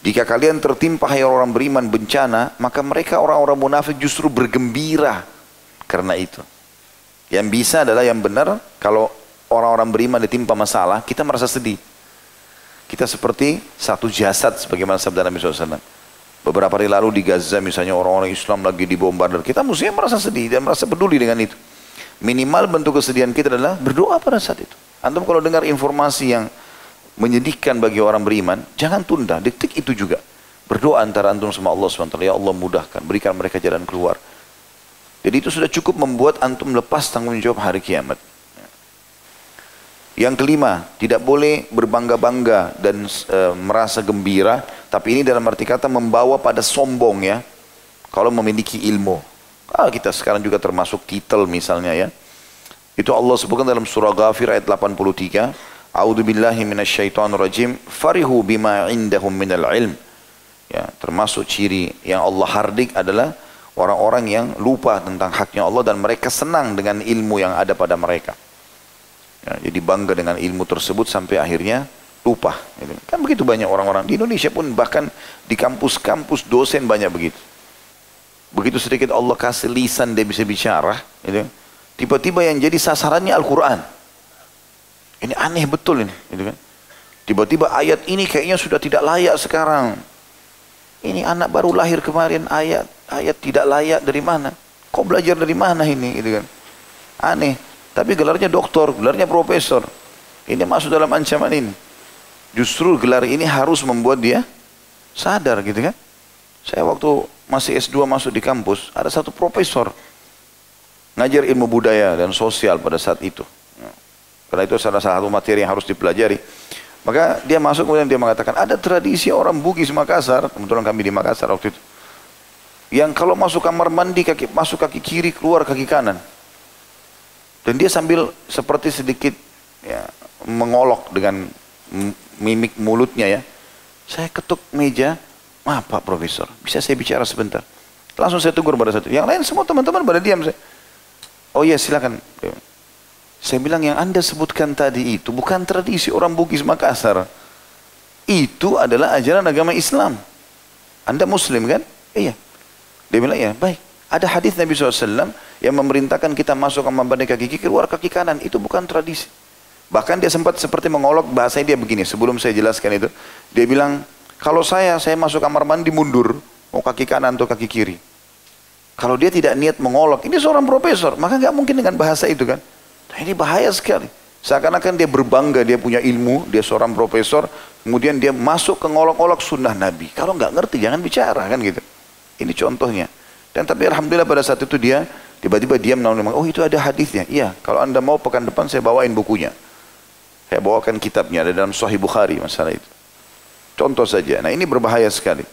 Jika kalian tertimpa hai orang beriman bencana, maka mereka orang-orang munafik justru bergembira karena itu. Yang bisa adalah yang benar kalau orang-orang beriman ditimpa masalah, kita merasa sedih. Kita seperti satu jasad sebagaimana sabda Nabi SAW. Beberapa hari lalu di Gaza misalnya orang-orang Islam lagi dibombardir. Kita mestinya merasa sedih dan merasa peduli dengan itu. Minimal bentuk kesedihan kita adalah berdoa pada saat itu. Antum kalau dengar informasi yang menyedihkan bagi orang beriman, jangan tunda, detik itu juga. Berdoa antara antum sama Allah SWT, ya Allah mudahkan, berikan mereka jalan keluar. Jadi itu sudah cukup membuat antum lepas tanggung jawab hari kiamat. Yang kelima, tidak boleh berbangga-bangga dan e, merasa gembira, tapi ini dalam arti kata membawa pada sombong ya. Kalau memiliki ilmu. Ah, kita sekarang juga termasuk titel misalnya ya. Itu Allah sebutkan dalam surah Ghafir ayat 83. A'udzu billahi minasyaitonir rajim. Farihu bima indahum minal ilm. Ya, termasuk ciri yang Allah hardik adalah orang-orang yang lupa tentang haknya Allah dan mereka senang dengan ilmu yang ada pada mereka. Ya, jadi bangga dengan ilmu tersebut sampai akhirnya lupa. Gitu. Kan begitu banyak orang-orang di Indonesia pun bahkan di kampus-kampus dosen banyak begitu. Begitu sedikit Allah kasih lisan dia bisa bicara, gitu. tiba-tiba yang jadi sasarannya Al-Quran. Ini aneh betul ini, gitu kan? Tiba-tiba ayat ini kayaknya sudah tidak layak sekarang. Ini anak baru lahir kemarin ayat ayat tidak layak dari mana? Kau belajar dari mana ini, gitu kan? Aneh. Tapi gelarnya doktor, gelarnya profesor. Ini masuk dalam ancaman ini. Justru gelar ini harus membuat dia sadar gitu kan. Saya waktu masih S2 masuk di kampus, ada satu profesor ngajar ilmu budaya dan sosial pada saat itu. Karena itu salah satu materi yang harus dipelajari. Maka dia masuk kemudian dia mengatakan ada tradisi orang Bugis Makassar, kebetulan kami di Makassar waktu itu. Yang kalau masuk kamar mandi kaki masuk kaki kiri keluar kaki kanan. Dan dia sambil seperti sedikit ya, mengolok dengan mimik mulutnya ya. Saya ketuk meja, maaf Pak Profesor, bisa saya bicara sebentar? Langsung saya tegur pada satu. Yang lain semua teman-teman pada diam saya. Oh iya silakan. Saya bilang yang anda sebutkan tadi itu bukan tradisi orang Bugis Makassar. Itu adalah ajaran agama Islam. Anda muslim kan? Iya. Dia bilang ya baik. Ada hadis Nabi SAW yang memerintahkan kita masuk ke mandi kaki kiri, keluar kaki kanan. Itu bukan tradisi. Bahkan dia sempat seperti mengolok bahasanya dia begini. Sebelum saya jelaskan itu. Dia bilang, kalau saya, saya masuk kamar mandi mundur. Mau kaki kanan atau kaki kiri. Kalau dia tidak niat mengolok, ini seorang profesor. Maka nggak mungkin dengan bahasa itu kan. Nah, ini bahaya sekali. Seakan-akan dia berbangga, dia punya ilmu, dia seorang profesor, kemudian dia masuk ke ngolok-ngolok sunnah Nabi. Kalau nggak ngerti, jangan bicara kan gitu. Ini contohnya. Dan tapi Alhamdulillah pada saat itu dia tiba-tiba diam namun oh itu ada hadisnya. Iya, kalau anda mau pekan depan saya bawain bukunya. Saya bawakan kitabnya, ada dalam Sahih Bukhari masalah itu. Contoh saja. Nah ini berbahaya sekali.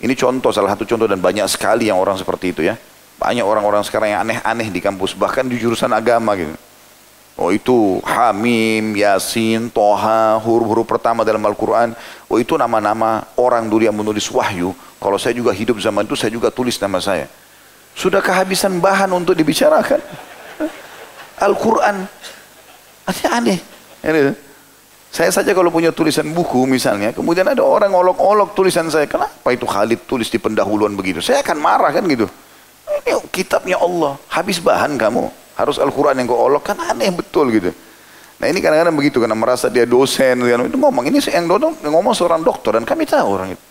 Ini contoh, salah satu contoh dan banyak sekali yang orang seperti itu ya. Banyak orang-orang sekarang yang aneh-aneh di kampus, bahkan di jurusan agama gitu. Oh itu Hamim, Yasin, Toha, huruf-huruf pertama dalam Al-Quran. Oh itu nama-nama orang dulu yang menulis wahyu. Kalau saya juga hidup zaman itu, saya juga tulis nama saya. Sudah kehabisan bahan untuk dibicarakan. Al-Quran. Aneh. aneh. Saya saja kalau punya tulisan buku misalnya, kemudian ada orang olok-olok tulisan saya. Kenapa itu Khalid tulis di pendahuluan begitu? Saya akan marah kan gitu. Ini kitabnya Allah. Habis bahan kamu harus Al-Quran yang kau olok kan aneh betul gitu. Nah ini kadang-kadang begitu karena merasa dia dosen itu ngomong ini yang ngomong, ngomong seorang dokter dan kami tahu orang itu.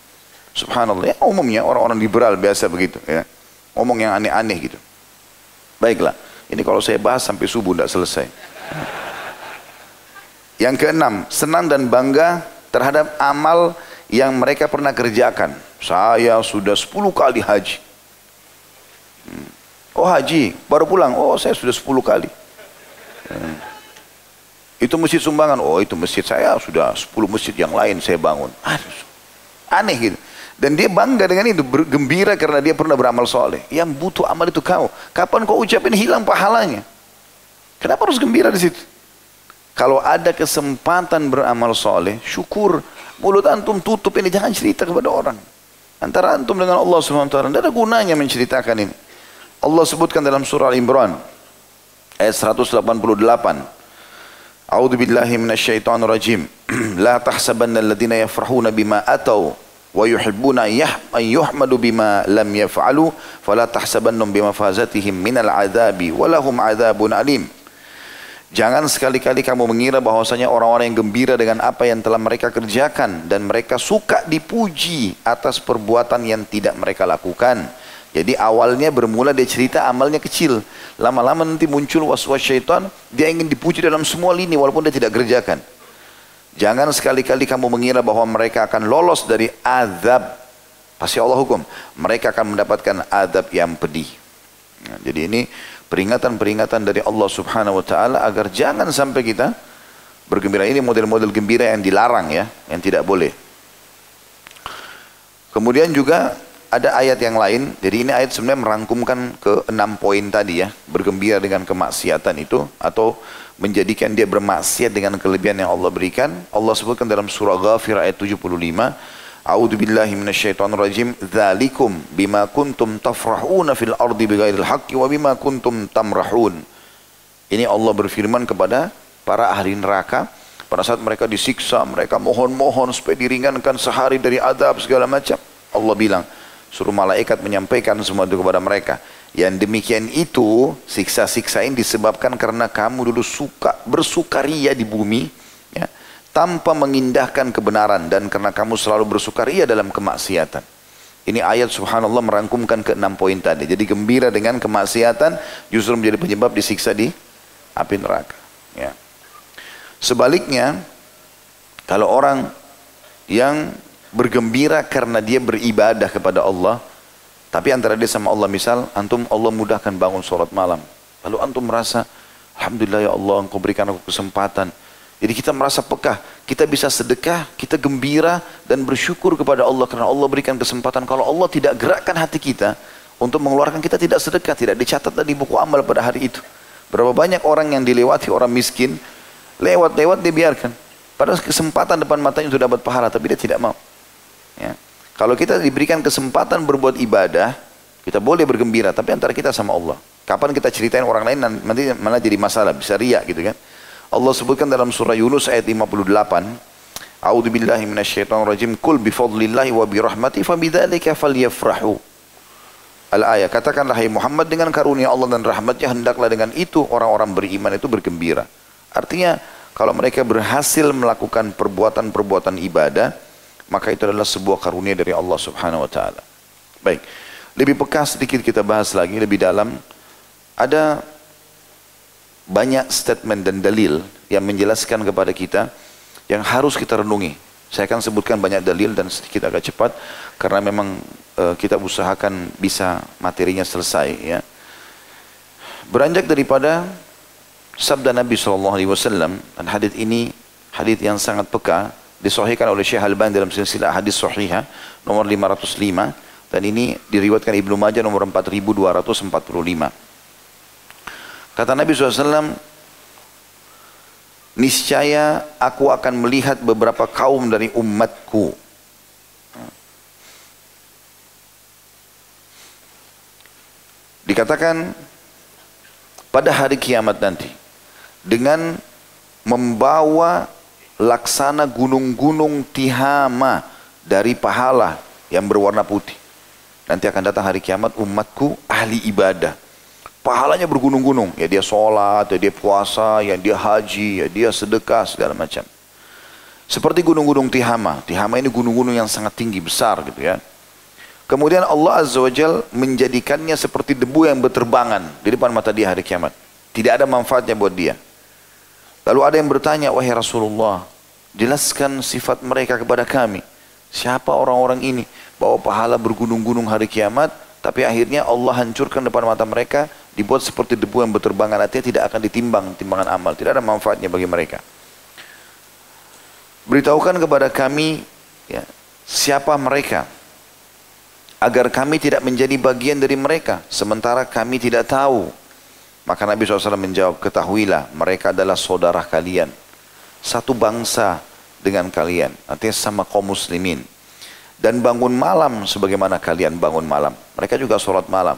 Subhanallah ya umumnya orang-orang liberal biasa begitu ya. Ngomong yang aneh-aneh gitu. Baiklah, ini kalau saya bahas sampai subuh tidak selesai. Yang keenam, senang dan bangga terhadap amal yang mereka pernah kerjakan. Saya sudah 10 kali haji. Hmm. Oh haji, baru pulang. Oh saya sudah 10 kali. Hmm. Itu masjid sumbangan. Oh itu masjid saya sudah 10 masjid yang lain saya bangun. Aduh, aneh gitu. Dan dia bangga dengan itu, bergembira karena dia pernah beramal soleh. Yang butuh amal itu kau. Kapan kau ucapin hilang pahalanya? Kenapa harus gembira di situ? Kalau ada kesempatan beramal soleh, syukur. Mulut antum tutup ini, jangan cerita kepada orang. Antara antum dengan Allah SWT. Tidak ada gunanya menceritakan ini. Allah sebutkan dalam surah Al-Imran ayat 188 A'udzu billahi minasyaitonir rajim. La tahsabanna alladhina yafrahuna bima atau wa yuhibbuna an yuhmadu bima lam yaf'alu fala tahsabannahum bimafazatihim minal adzabi wa lahum adzabun alim. Jangan sekali-kali kamu mengira bahwasanya orang-orang yang gembira dengan apa yang telah mereka kerjakan dan mereka suka dipuji atas perbuatan yang tidak mereka lakukan. Jadi awalnya bermula dia cerita amalnya kecil. Lama-lama nanti muncul was-was syaitan, dia ingin dipuji dalam semua lini walaupun dia tidak kerjakan. Jangan sekali-kali kamu mengira bahwa mereka akan lolos dari azab. Pasti Allah hukum. Mereka akan mendapatkan azab yang pedih. Nah, jadi ini peringatan-peringatan dari Allah subhanahu wa ta'ala agar jangan sampai kita bergembira. Ini model-model gembira yang dilarang ya, yang tidak boleh. Kemudian juga ada ayat yang lain, jadi ini ayat sebenarnya merangkumkan ke enam poin tadi ya, bergembira dengan kemaksiatan itu atau menjadikan dia bermaksiat dengan kelebihan yang Allah berikan. Allah sebutkan dalam surah Ghafir ayat 75, A'udzu billahi minasyaitonir rajim, "Dzalikum bima kuntum tafrahuna fil ardi bighairil haqqi wa bima kuntum tamrahun." Ini Allah berfirman kepada para ahli neraka pada saat mereka disiksa, mereka mohon-mohon supaya diringankan sehari dari adab segala macam. Allah bilang, Suruh malaikat menyampaikan semua itu kepada mereka. Yang demikian itu, siksa-siksa ini disebabkan karena kamu dulu suka bersukaria di bumi, ya, tanpa mengindahkan kebenaran dan karena kamu selalu bersukaria dalam kemaksiatan. Ini ayat subhanallah merangkumkan ke enam poin tadi. Jadi gembira dengan kemaksiatan justru menjadi penyebab disiksa di api neraka. Ya. Sebaliknya, kalau orang yang bergembira karena dia beribadah kepada Allah, tapi antara dia sama Allah misal, antum Allah mudahkan bangun sholat malam. Lalu antum merasa, Alhamdulillah ya Allah engkau berikan aku kesempatan. Jadi kita merasa pekah, kita bisa sedekah, kita gembira dan bersyukur kepada Allah karena Allah berikan kesempatan. Kalau Allah tidak gerakkan hati kita untuk mengeluarkan kita tidak sedekah, tidak dicatat di buku amal pada hari itu. Berapa banyak orang yang dilewati orang miskin, lewat-lewat dibiarkan. Padahal kesempatan depan matanya sudah dapat pahala, tapi dia tidak mau. Ya. Kalau kita diberikan kesempatan berbuat ibadah, kita boleh bergembira, tapi antara kita sama Allah. Kapan kita ceritain orang lain nanti malah jadi masalah, bisa riak gitu kan. Allah sebutkan dalam surah Yunus ayat 58, A'udzu billahi minasyaitonir rajim, "Qul bi fadlillahi wa bi rahmati fabidzalika falyafrahu." Al-ayat, katakanlah hai Muhammad dengan karunia Allah dan rahmatnya hendaklah dengan itu orang-orang beriman itu bergembira. Artinya kalau mereka berhasil melakukan perbuatan-perbuatan ibadah, maka itu adalah sebuah karunia dari Allah Subhanahu wa taala. Baik. Lebih peka sedikit kita bahas lagi lebih dalam. Ada banyak statement dan dalil yang menjelaskan kepada kita yang harus kita renungi. Saya akan sebutkan banyak dalil dan sedikit agak cepat karena memang uh, kita usahakan bisa materinya selesai ya. Beranjak daripada sabda Nabi SAW dan hadis ini hadis yang sangat peka disahihkan oleh Syekh Al-Albani dalam silsilah hadis sahihah nomor 505 dan ini diriwayatkan Ibnu Majah nomor 4245. Kata Nabi SAW, niscaya aku akan melihat beberapa kaum dari umatku. Dikatakan pada hari kiamat nanti dengan membawa laksana gunung-gunung Tihama dari pahala yang berwarna putih. Nanti akan datang hari kiamat umatku ahli ibadah. Pahalanya bergunung-gunung. Ya dia sholat, ya dia puasa, ya dia haji, ya dia sedekah, segala macam. Seperti gunung-gunung Tihama. Tihama ini gunung-gunung yang sangat tinggi, besar gitu ya. Kemudian Allah Azza wa Jal menjadikannya seperti debu yang berterbangan di depan mata dia hari kiamat. Tidak ada manfaatnya buat dia. Lalu ada yang bertanya, wahai Rasulullah, jelaskan sifat mereka kepada kami. Siapa orang-orang ini? Bawa pahala bergunung-gunung hari kiamat, tapi akhirnya Allah hancurkan depan mata mereka, dibuat seperti debu yang berterbangan, artinya tidak akan ditimbang, timbangan amal. Tidak ada manfaatnya bagi mereka. Beritahukan kepada kami, ya, siapa mereka, agar kami tidak menjadi bagian dari mereka, sementara kami tidak tahu maka Nabi SAW menjawab, ketahuilah mereka adalah saudara kalian. Satu bangsa dengan kalian. Artinya sama kaum muslimin. Dan bangun malam sebagaimana kalian bangun malam. Mereka juga sholat malam.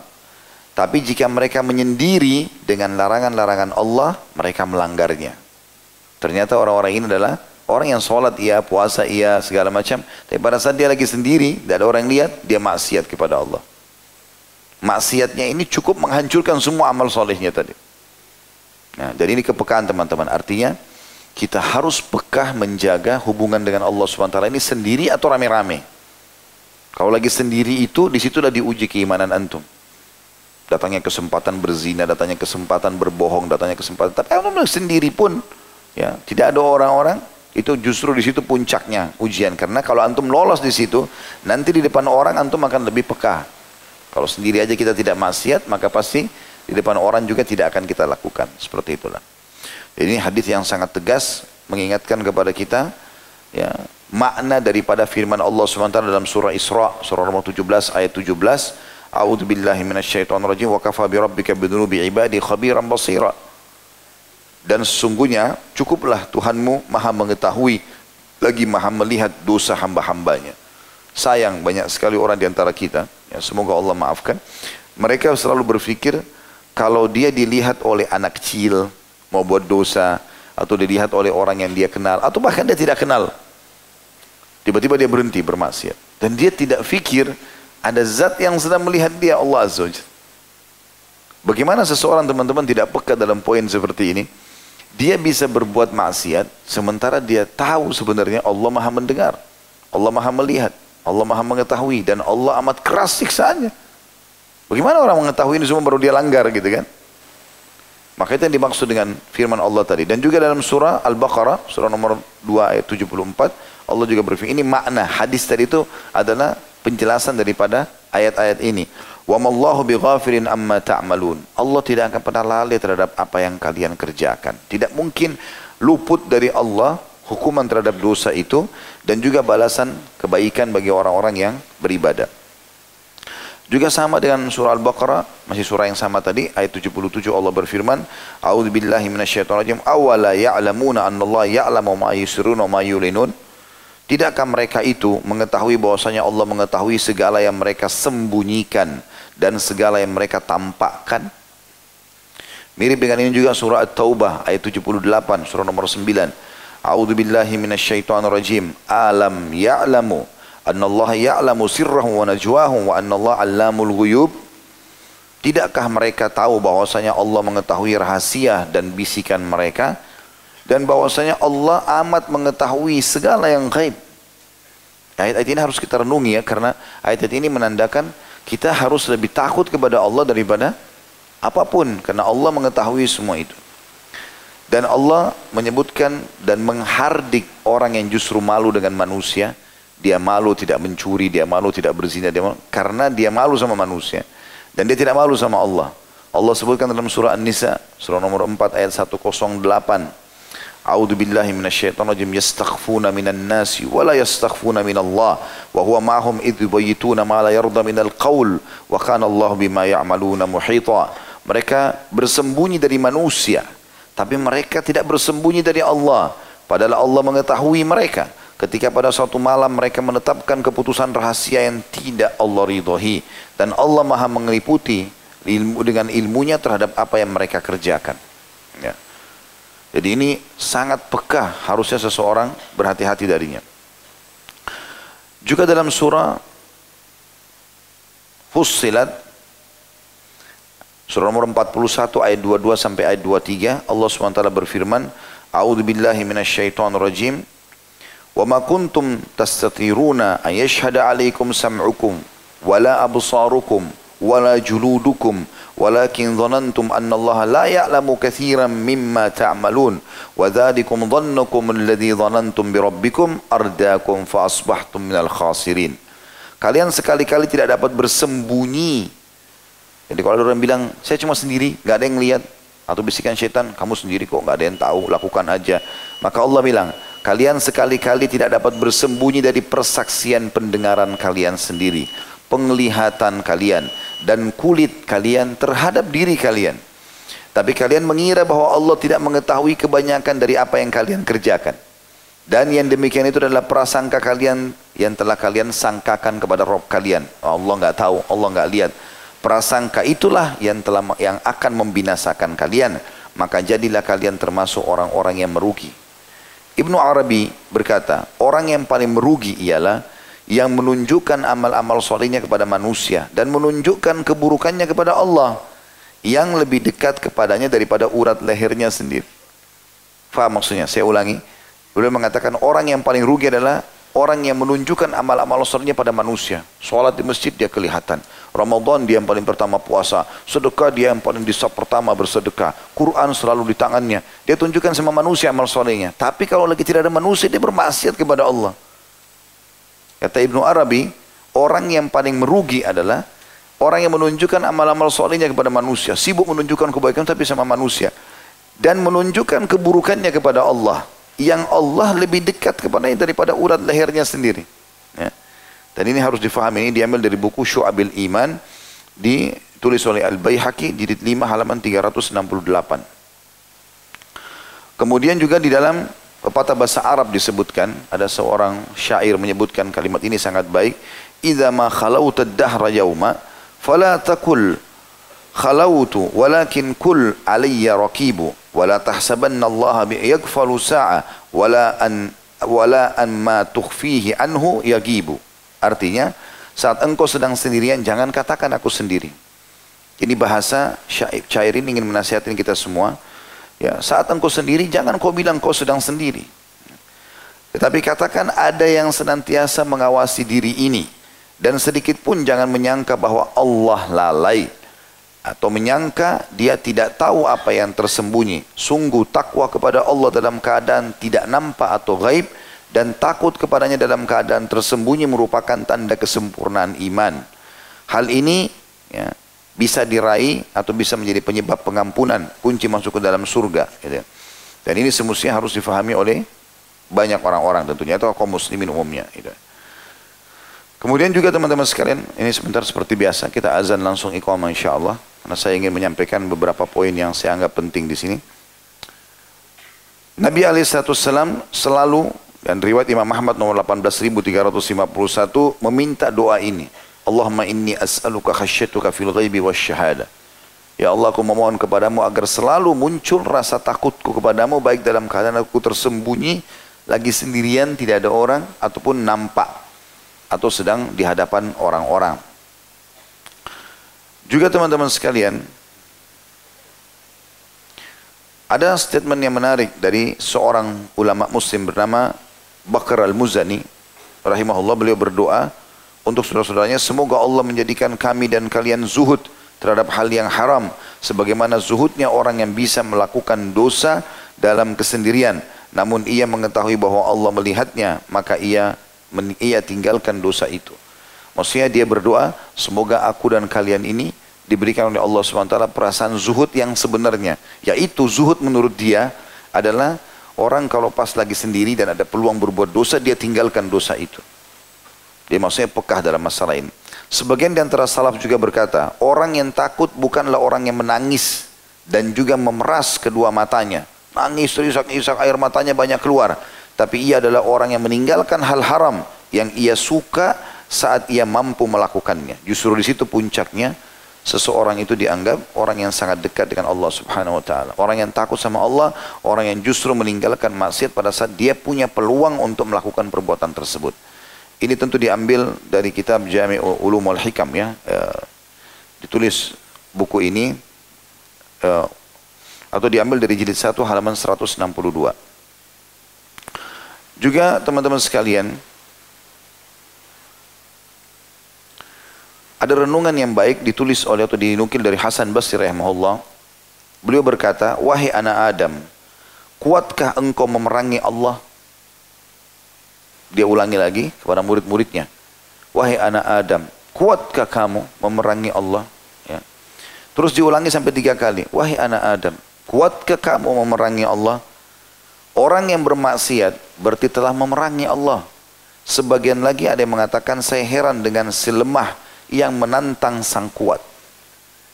Tapi jika mereka menyendiri dengan larangan-larangan Allah, mereka melanggarnya. Ternyata orang-orang ini adalah orang yang sholat iya, puasa iya, segala macam. Tapi pada saat dia lagi sendiri, tidak ada orang yang lihat, dia maksiat kepada Allah. Maksiatnya ini cukup menghancurkan semua amal solehnya tadi. Nah, jadi ini kepekaan teman-teman. Artinya kita harus pekah menjaga hubungan dengan Allah SWT ini sendiri atau rame-rame. Kalau lagi sendiri itu, di situlah diuji keimanan antum. Datangnya kesempatan berzina, datangnya kesempatan berbohong, datangnya kesempatan. Tapi antum sendiri pun, ya tidak ada orang-orang, itu justru di situ puncaknya ujian. Karena kalau antum lolos di situ, nanti di depan orang antum akan lebih peka. Kalau sendiri aja kita tidak maksiat, maka pasti di depan orang juga tidak akan kita lakukan. Seperti itulah. Ini hadis yang sangat tegas mengingatkan kepada kita ya makna daripada firman Allah SWT dalam surah Isra surah nomor 17 ayat 17 A'udzu billahi minasyaitonir wa kafa bi rabbika bidunubi ibadi khabiran basira dan sesungguhnya cukuplah Tuhanmu maha mengetahui lagi maha melihat dosa hamba-hambanya sayang banyak sekali orang di antara kita Ya, semoga Allah maafkan. Mereka selalu berpikir kalau dia dilihat oleh anak kecil mau buat dosa atau dilihat oleh orang yang dia kenal atau bahkan dia tidak kenal. Tiba-tiba dia berhenti bermaksiat. Dan dia tidak fikir ada zat yang sedang melihat dia Allah Azza Bagaimana seseorang teman-teman tidak peka dalam poin seperti ini? Dia bisa berbuat maksiat sementara dia tahu sebenarnya Allah Maha mendengar. Allah Maha melihat. Allah maha mengetahui dan Allah amat keras siksaannya. Bagaimana orang mengetahui ini semua baru dia langgar gitu kan? Maka itu yang dimaksud dengan firman Allah tadi. Dan juga dalam surah Al-Baqarah, surah nomor 2 ayat 74, Allah juga berfirman, ini makna hadis tadi itu adalah penjelasan daripada ayat-ayat ini. Wa mallahu bighafirin amma ta'malun. Allah tidak akan pernah lalai terhadap apa yang kalian kerjakan. Tidak mungkin luput dari Allah hukuman terhadap dosa itu dan juga balasan kebaikan bagi orang-orang yang beribadah. Juga sama dengan surah Al-Baqarah, masih surah yang sama tadi, ayat 77 Allah berfirman, A'udzu billahi minasyaitonir rajim, awala ya'lamuna annallaha ya'lamu ma yusirruna ma yulinun? Tidakkah mereka itu mengetahui bahwasanya Allah mengetahui segala yang mereka sembunyikan dan segala yang mereka tampakkan? Mirip dengan ini juga surah At-Taubah ayat 78, surah nomor 9. A'udzu billahi minasyaitonir rajim. Alam ya'lamu Allah ya'lamu sirrahum wa najwahum wa Allah 'allamul ghuyub Tidakkah mereka tahu bahwasanya Allah mengetahui rahasia dan bisikan mereka dan bahwasanya Allah amat mengetahui segala yang gaib. Ayat-ayat ini harus kita renungi ya karena ayat-ayat ini menandakan kita harus lebih takut kepada Allah daripada apa pun karena Allah mengetahui semua itu. Dan Allah menyebutkan dan menghardik orang yang justru malu dengan manusia dia malu tidak mencuri, dia malu tidak berzina, dia malu, karena dia malu sama manusia. Dan dia tidak malu sama Allah. Allah sebutkan dalam surah An-Nisa, surah nomor 4 ayat 108. A'udzu billahi minasyaitonir rajim yastakhfuna minan nasi wa la yastakhfuna minallah wa huwa ma'hum idh yubayyituna ma la yarda minal qaul wa kana Allah bima ya'maluna muhita. Mereka bersembunyi dari manusia, tapi mereka tidak bersembunyi dari Allah. Padahal Allah mengetahui mereka. Ketika pada suatu malam mereka menetapkan keputusan rahasia yang tidak Allah ridhoi dan Allah maha mengeliputi ilmu dengan ilmunya terhadap apa yang mereka kerjakan. Ya. Jadi ini sangat peka harusnya seseorang berhati-hati darinya. Juga dalam surah Fussilat Surah nomor 41 ayat 22 sampai ayat 23 Allah SWT berfirman A'udzu billahi minasyaitonir rajim. Wa ma kuntum tastatiruna an yashhada 'alaikum sam'ukum wala absarukum wala juludukum. Walakin dhanantum anna Allah la ya'lamu kathiran mimma ta'malun. Wa dhalikum dhannukum alladhi dhanantum bi rabbikum ardaakum fa asbahtum minal khasirin. Kalian sekali-kali tidak dapat bersembunyi jadi kalau ada orang bilang, saya cuma sendiri, gak ada yang lihat. Atau bisikan setan, kamu sendiri kok, gak ada yang tahu, lakukan aja. Maka Allah bilang, Kalian sekali-kali tidak dapat bersembunyi dari persaksian pendengaran kalian sendiri, penglihatan kalian, dan kulit kalian terhadap diri kalian. Tapi kalian mengira bahwa Allah tidak mengetahui kebanyakan dari apa yang kalian kerjakan. Dan yang demikian itu adalah prasangka kalian yang telah kalian sangkakan kepada Rob kalian. Allah nggak tahu, Allah nggak lihat. Prasangka itulah yang telah yang akan membinasakan kalian. Maka jadilah kalian termasuk orang-orang yang merugi. Ibnu Arabi berkata, orang yang paling merugi ialah yang menunjukkan amal-amal solehnya kepada manusia dan menunjukkan keburukannya kepada Allah yang lebih dekat kepadanya daripada urat lehernya sendiri. Faham maksudnya? Saya ulangi. Beliau mengatakan orang yang paling rugi adalah orang yang menunjukkan amal-amal solehnya pada manusia. Sholat di masjid dia kelihatan. Ramadan dia yang paling pertama puasa, sedekah dia yang paling di pertama bersedekah, Quran selalu di tangannya. Dia tunjukkan sama manusia amal solehnya. Tapi kalau lagi tidak ada manusia dia bermaksiat kepada Allah. Kata Ibnu Arabi, orang yang paling merugi adalah orang yang menunjukkan amal-amal solehnya kepada manusia, sibuk menunjukkan kebaikan tapi sama manusia dan menunjukkan keburukannya kepada Allah yang Allah lebih dekat kepadanya daripada urat lehernya sendiri. Ya. Dan ini harus difahami, ini diambil dari buku Syu'abil Iman, ditulis oleh Al-Bayhaqi, jilid 5 halaman 368. Kemudian juga di dalam pepatah bahasa Arab disebutkan, ada seorang syair menyebutkan kalimat ini sangat baik, "Idza ma khalauta ad-dahra yawma fala taqul khalautu walakin kul alayya raqibu wala tahsabanna Allah yaghfalu sa'a wala an wala an ma tukhfihi anhu yagibu Artinya, saat engkau sedang sendirian, jangan katakan aku sendiri. Ini bahasa syair ini ingin menasihatkan kita semua. Ya, saat engkau sendiri, jangan kau bilang kau sedang sendiri. Tetapi katakan ada yang senantiasa mengawasi diri ini. Dan sedikit pun jangan menyangka bahwa Allah lalai. Atau menyangka dia tidak tahu apa yang tersembunyi. Sungguh takwa kepada Allah dalam keadaan tidak nampak atau gaib dan takut kepadanya dalam keadaan tersembunyi merupakan tanda kesempurnaan iman. Hal ini ya, bisa diraih atau bisa menjadi penyebab pengampunan, kunci masuk ke dalam surga. Gitu. Dan ini semestinya harus difahami oleh banyak orang-orang tentunya atau kaum muslimin umumnya. Gitu. Kemudian juga teman-teman sekalian, ini sebentar seperti biasa, kita azan langsung iqamah insya Allah. Karena saya ingin menyampaikan beberapa poin yang saya anggap penting di sini. Nabi SAW selalu, dan riwayat Imam Ahmad nomor 18351 meminta doa ini. Allahumma inni as'aluka khasyatuka fil ghaibi wa syahada. Ya Allah aku memohon kepadamu agar selalu muncul rasa takutku kepadamu baik dalam keadaan aku tersembunyi lagi sendirian tidak ada orang ataupun nampak atau sedang di hadapan orang-orang. Juga teman-teman sekalian, ada statement yang menarik dari seorang ulama muslim bernama Bakar Al-Muzani rahimahullah beliau berdoa untuk saudara-saudaranya semoga Allah menjadikan kami dan kalian zuhud terhadap hal yang haram sebagaimana zuhudnya orang yang bisa melakukan dosa dalam kesendirian namun ia mengetahui bahwa Allah melihatnya maka ia ia tinggalkan dosa itu. Maksudnya dia berdoa, semoga aku dan kalian ini diberikan oleh Allah SWT perasaan zuhud yang sebenarnya. Yaitu zuhud menurut dia adalah orang kalau pas lagi sendiri dan ada peluang berbuat dosa, dia tinggalkan dosa itu. Dia maksudnya pekah dalam masalah ini. Sebagian di antara salaf juga berkata, orang yang takut bukanlah orang yang menangis dan juga memeras kedua matanya. Nangis, terisak-isak, air matanya banyak keluar. Tapi ia adalah orang yang meninggalkan hal haram yang ia suka saat ia mampu melakukannya. Justru di situ puncaknya seseorang itu dianggap orang yang sangat dekat dengan Allah Subhanahu wa taala. Orang yang takut sama Allah, orang yang justru meninggalkan maksiat pada saat dia punya peluang untuk melakukan perbuatan tersebut. Ini tentu diambil dari kitab Jami' Ulumul Hikam ya. E, ditulis buku ini e, atau diambil dari jilid 1 halaman 162. Juga teman-teman sekalian, ada renungan yang baik ditulis oleh atau dinukil dari Hasan Basri rahimahullah. Beliau berkata, "Wahai anak Adam, kuatkah engkau memerangi Allah?" Dia ulangi lagi kepada murid-muridnya. "Wahai anak Adam, kuatkah kamu memerangi Allah?" Ya. Terus diulangi sampai tiga kali. "Wahai anak Adam, kuatkah kamu memerangi Allah?" Orang yang bermaksiat berarti telah memerangi Allah. Sebagian lagi ada yang mengatakan saya heran dengan si lemah yang menantang sang kuat.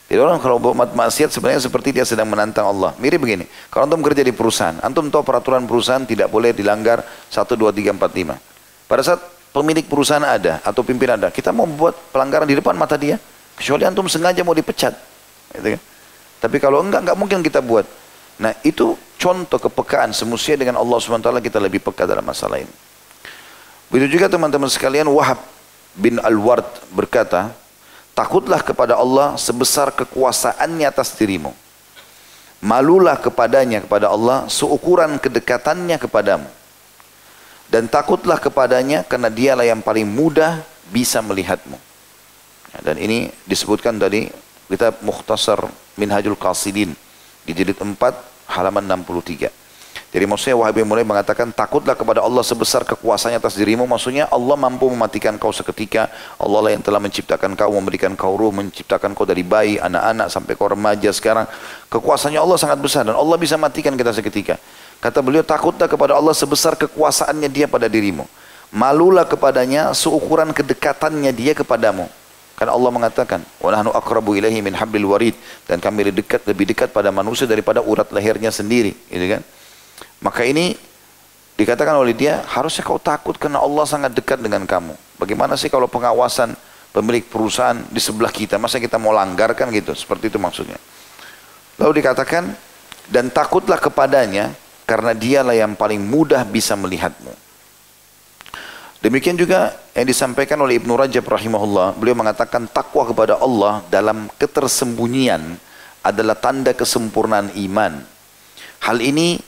Jadi orang kalau buat maksiat sebenarnya seperti dia sedang menantang Allah. Mirip begini, kalau antum kerja di perusahaan, antum tahu peraturan perusahaan tidak boleh dilanggar 1, 2, 3, 4, 5. Pada saat pemilik perusahaan ada atau pimpinan ada, kita mau membuat pelanggaran di depan mata dia, kecuali antum sengaja mau dipecat. Gitu kan? Tapi kalau enggak, enggak mungkin kita buat. Nah itu contoh kepekaan semestinya dengan Allah SWT kita lebih peka dalam masalah ini. Begitu juga teman-teman sekalian Wahab bin Al-Ward berkata, takutlah kepada Allah sebesar kekuasaannya atas dirimu. Malulah kepadanya kepada Allah seukuran kedekatannya kepadamu. Dan takutlah kepadanya karena dialah yang paling mudah bisa melihatmu. Ya, dan ini disebutkan tadi kita Mukhtasar Minhajul Qasidin di jilid 4 halaman 63. Jadi maksudnya Wahabi mulai mengatakan takutlah kepada Allah sebesar kekuasaannya atas dirimu. Maksudnya Allah mampu mematikan kau seketika. Allah lah yang telah menciptakan kau, memberikan kau ruh, menciptakan kau dari bayi, anak-anak sampai kau remaja sekarang. Kekuasaannya Allah sangat besar dan Allah bisa matikan kita seketika. Kata beliau takutlah kepada Allah sebesar kekuasaannya dia pada dirimu. Malulah kepadanya seukuran kedekatannya dia kepadamu. Karena Allah mengatakan, "Wa nahnu aqrabu min hablil warid." Dan kami lebih dekat lebih dekat pada manusia daripada urat lehernya sendiri, gitu kan? Maka ini dikatakan oleh dia, harusnya kau takut karena Allah sangat dekat dengan kamu. Bagaimana sih kalau pengawasan pemilik perusahaan di sebelah kita, masa kita mau langgarkan gitu? Seperti itu maksudnya. Lalu dikatakan, dan takutlah kepadanya karena dialah yang paling mudah bisa melihatmu. Demikian juga yang disampaikan oleh Ibnu Rajab rahimahullah, beliau mengatakan takwa kepada Allah dalam ketersembunyian adalah tanda kesempurnaan iman. Hal ini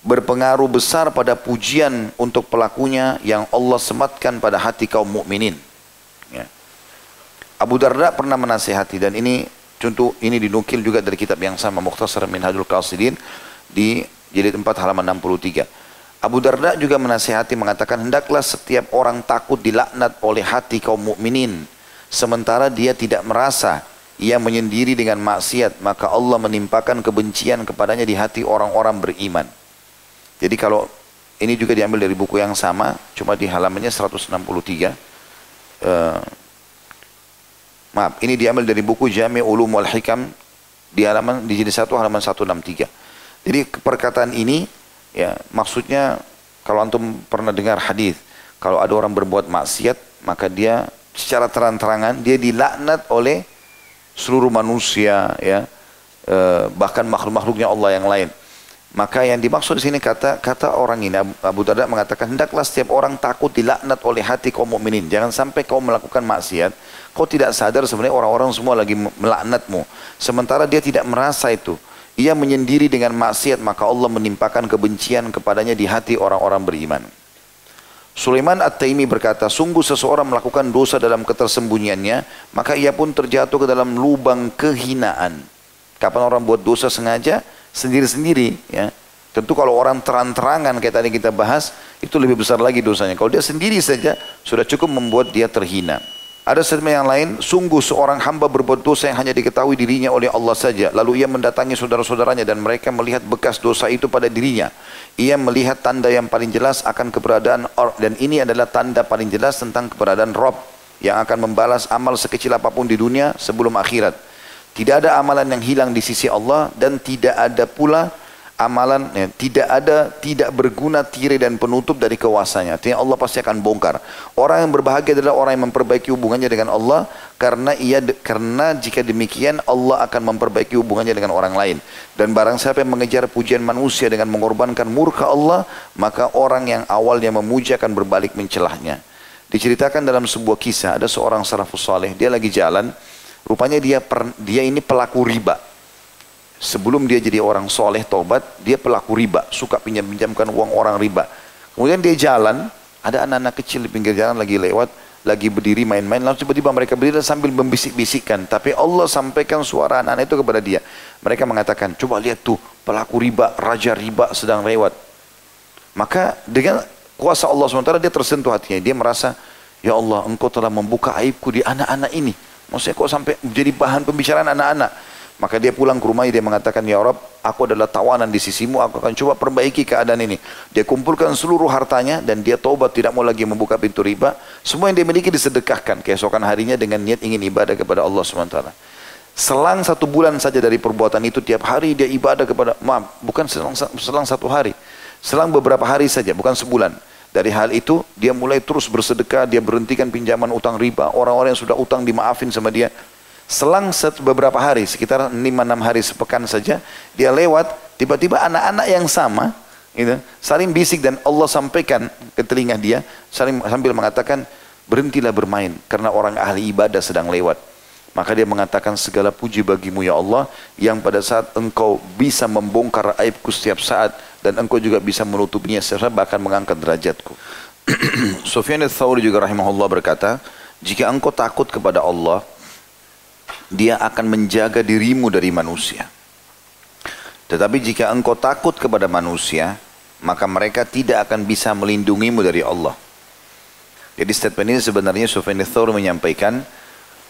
berpengaruh besar pada pujian untuk pelakunya yang Allah sematkan pada hati kaum mukminin. Ya. Abu Darda pernah menasihati dan ini Contoh ini dinukil juga dari kitab yang sama Mukhtasar Minhajul Qasidin di jilid 4 halaman 63. Abu Darda juga menasihati mengatakan hendaklah setiap orang takut dilaknat oleh hati kaum mukminin sementara dia tidak merasa ia menyendiri dengan maksiat maka Allah menimpakan kebencian kepadanya di hati orang-orang beriman. Jadi kalau ini juga diambil dari buku yang sama cuma di halamannya 163 uh, Maaf, ini diambil dari buku Jami Ulum wal Hikam di halaman di jilid 1 halaman 163. Jadi perkataan ini ya maksudnya kalau antum pernah dengar hadis, kalau ada orang berbuat maksiat, maka dia secara terang-terangan dia dilaknat oleh seluruh manusia ya eh, bahkan makhluk-makhluknya Allah yang lain. Maka yang dimaksud di sini kata kata orang ini Abu Darda mengatakan hendaklah setiap orang takut dilaknat oleh hati kaum mukminin. Jangan sampai kau melakukan maksiat, kau tidak sadar sebenarnya orang-orang semua lagi melaknatmu. Sementara dia tidak merasa itu. Ia menyendiri dengan maksiat maka Allah menimpakan kebencian kepadanya di hati orang-orang beriman. Sulaiman At-Taimi berkata, sungguh seseorang melakukan dosa dalam ketersembunyiannya, maka ia pun terjatuh ke dalam lubang kehinaan. Kapan orang buat dosa sengaja, sendiri-sendiri ya. Tentu kalau orang terang-terangan kayak tadi kita bahas, itu lebih besar lagi dosanya. Kalau dia sendiri saja, sudah cukup membuat dia terhina. Ada statement yang lain, sungguh seorang hamba berbuat dosa yang hanya diketahui dirinya oleh Allah saja. Lalu ia mendatangi saudara-saudaranya dan mereka melihat bekas dosa itu pada dirinya. Ia melihat tanda yang paling jelas akan keberadaan dan ini adalah tanda paling jelas tentang keberadaan Rob yang akan membalas amal sekecil apa pun di dunia sebelum akhirat. Tidak ada amalan yang hilang di sisi Allah dan tidak ada pula amalan ya, tidak ada tidak berguna tirai dan penutup dari kewasanya. Artinya Allah pasti akan bongkar. Orang yang berbahagia adalah orang yang memperbaiki hubungannya dengan Allah karena ia karena jika demikian Allah akan memperbaiki hubungannya dengan orang lain. Dan barang siapa yang mengejar pujian manusia dengan mengorbankan murka Allah, maka orang yang awalnya memuji akan berbalik mencelahnya. Diceritakan dalam sebuah kisah ada seorang salafus saleh, dia lagi jalan Rupanya dia per, dia ini pelaku riba. Sebelum dia jadi orang soleh tobat, dia pelaku riba, suka pinjam-pinjamkan uang orang riba. Kemudian dia jalan, ada anak-anak kecil di pinggir jalan lagi lewat, lagi berdiri main-main, lalu tiba-tiba mereka berdiri sambil membisik-bisikkan. Tapi Allah sampaikan suara anak-anak itu kepada dia. Mereka mengatakan, coba lihat tuh, pelaku riba, raja riba sedang lewat. Maka dengan kuasa Allah sementara dia tersentuh hatinya. Dia merasa, Ya Allah, engkau telah membuka aibku di anak-anak ini. Maksudnya kok sampai menjadi bahan pembicaraan anak-anak. Maka dia pulang ke rumah dia mengatakan, Ya Rob, aku adalah tawanan di sisimu, aku akan coba perbaiki keadaan ini. Dia kumpulkan seluruh hartanya dan dia taubat tidak mau lagi membuka pintu riba. Semua yang dia miliki disedekahkan keesokan harinya dengan niat ingin ibadah kepada Allah SWT. Selang satu bulan saja dari perbuatan itu, tiap hari dia ibadah kepada, maaf, bukan selang, selang satu hari. Selang beberapa hari saja, bukan sebulan. Dari hal itu dia mulai terus bersedekah, dia berhentikan pinjaman utang riba. Orang-orang yang sudah utang dimaafin sama dia. Selang beberapa hari, sekitar 5-6 hari sepekan saja, dia lewat, tiba-tiba anak-anak yang sama, gitu, saling bisik dan Allah sampaikan ke telinga dia, saling sambil mengatakan, berhentilah bermain, karena orang ahli ibadah sedang lewat. Maka dia mengatakan segala puji bagimu ya Allah yang pada saat engkau bisa membongkar aibku setiap saat dan engkau juga bisa menutupinya serta bahkan mengangkat derajatku. Sufyan al-Thawri juga rahimahullah berkata, jika engkau takut kepada Allah, dia akan menjaga dirimu dari manusia. Tetapi jika engkau takut kepada manusia, maka mereka tidak akan bisa melindungimu dari Allah. Jadi statement ini sebenarnya Sufyan al-Thawri menyampaikan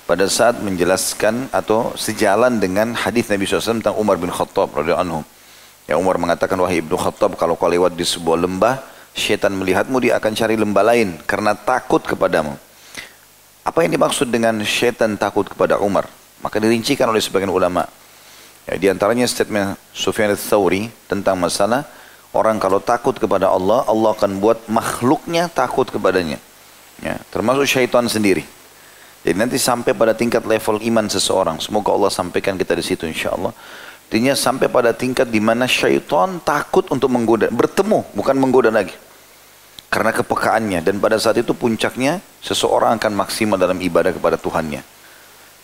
pada saat menjelaskan atau sejalan dengan hadis Nabi SAW tentang Umar bin Khattab radhiyallahu anhu. Ya Umar mengatakan wahai Ibnu Khattab kalau kau lewat di sebuah lembah, syaitan melihatmu dia akan cari lembah lain karena takut kepadamu. Apa yang dimaksud dengan syaitan takut kepada Umar? Maka dirincikan oleh sebagian ulama. Ya, di antaranya statement Sufyan al-Thawri tentang masalah orang kalau takut kepada Allah, Allah akan buat makhluknya takut kepadanya. Ya, termasuk syaitan sendiri. Jadi nanti sampai pada tingkat level iman seseorang. Semoga Allah sampaikan kita di situ insya Allah. Artinya sampai pada tingkat di mana syaitan takut untuk menggoda, bertemu, bukan menggoda lagi. Karena kepekaannya dan pada saat itu puncaknya seseorang akan maksimal dalam ibadah kepada Tuhannya.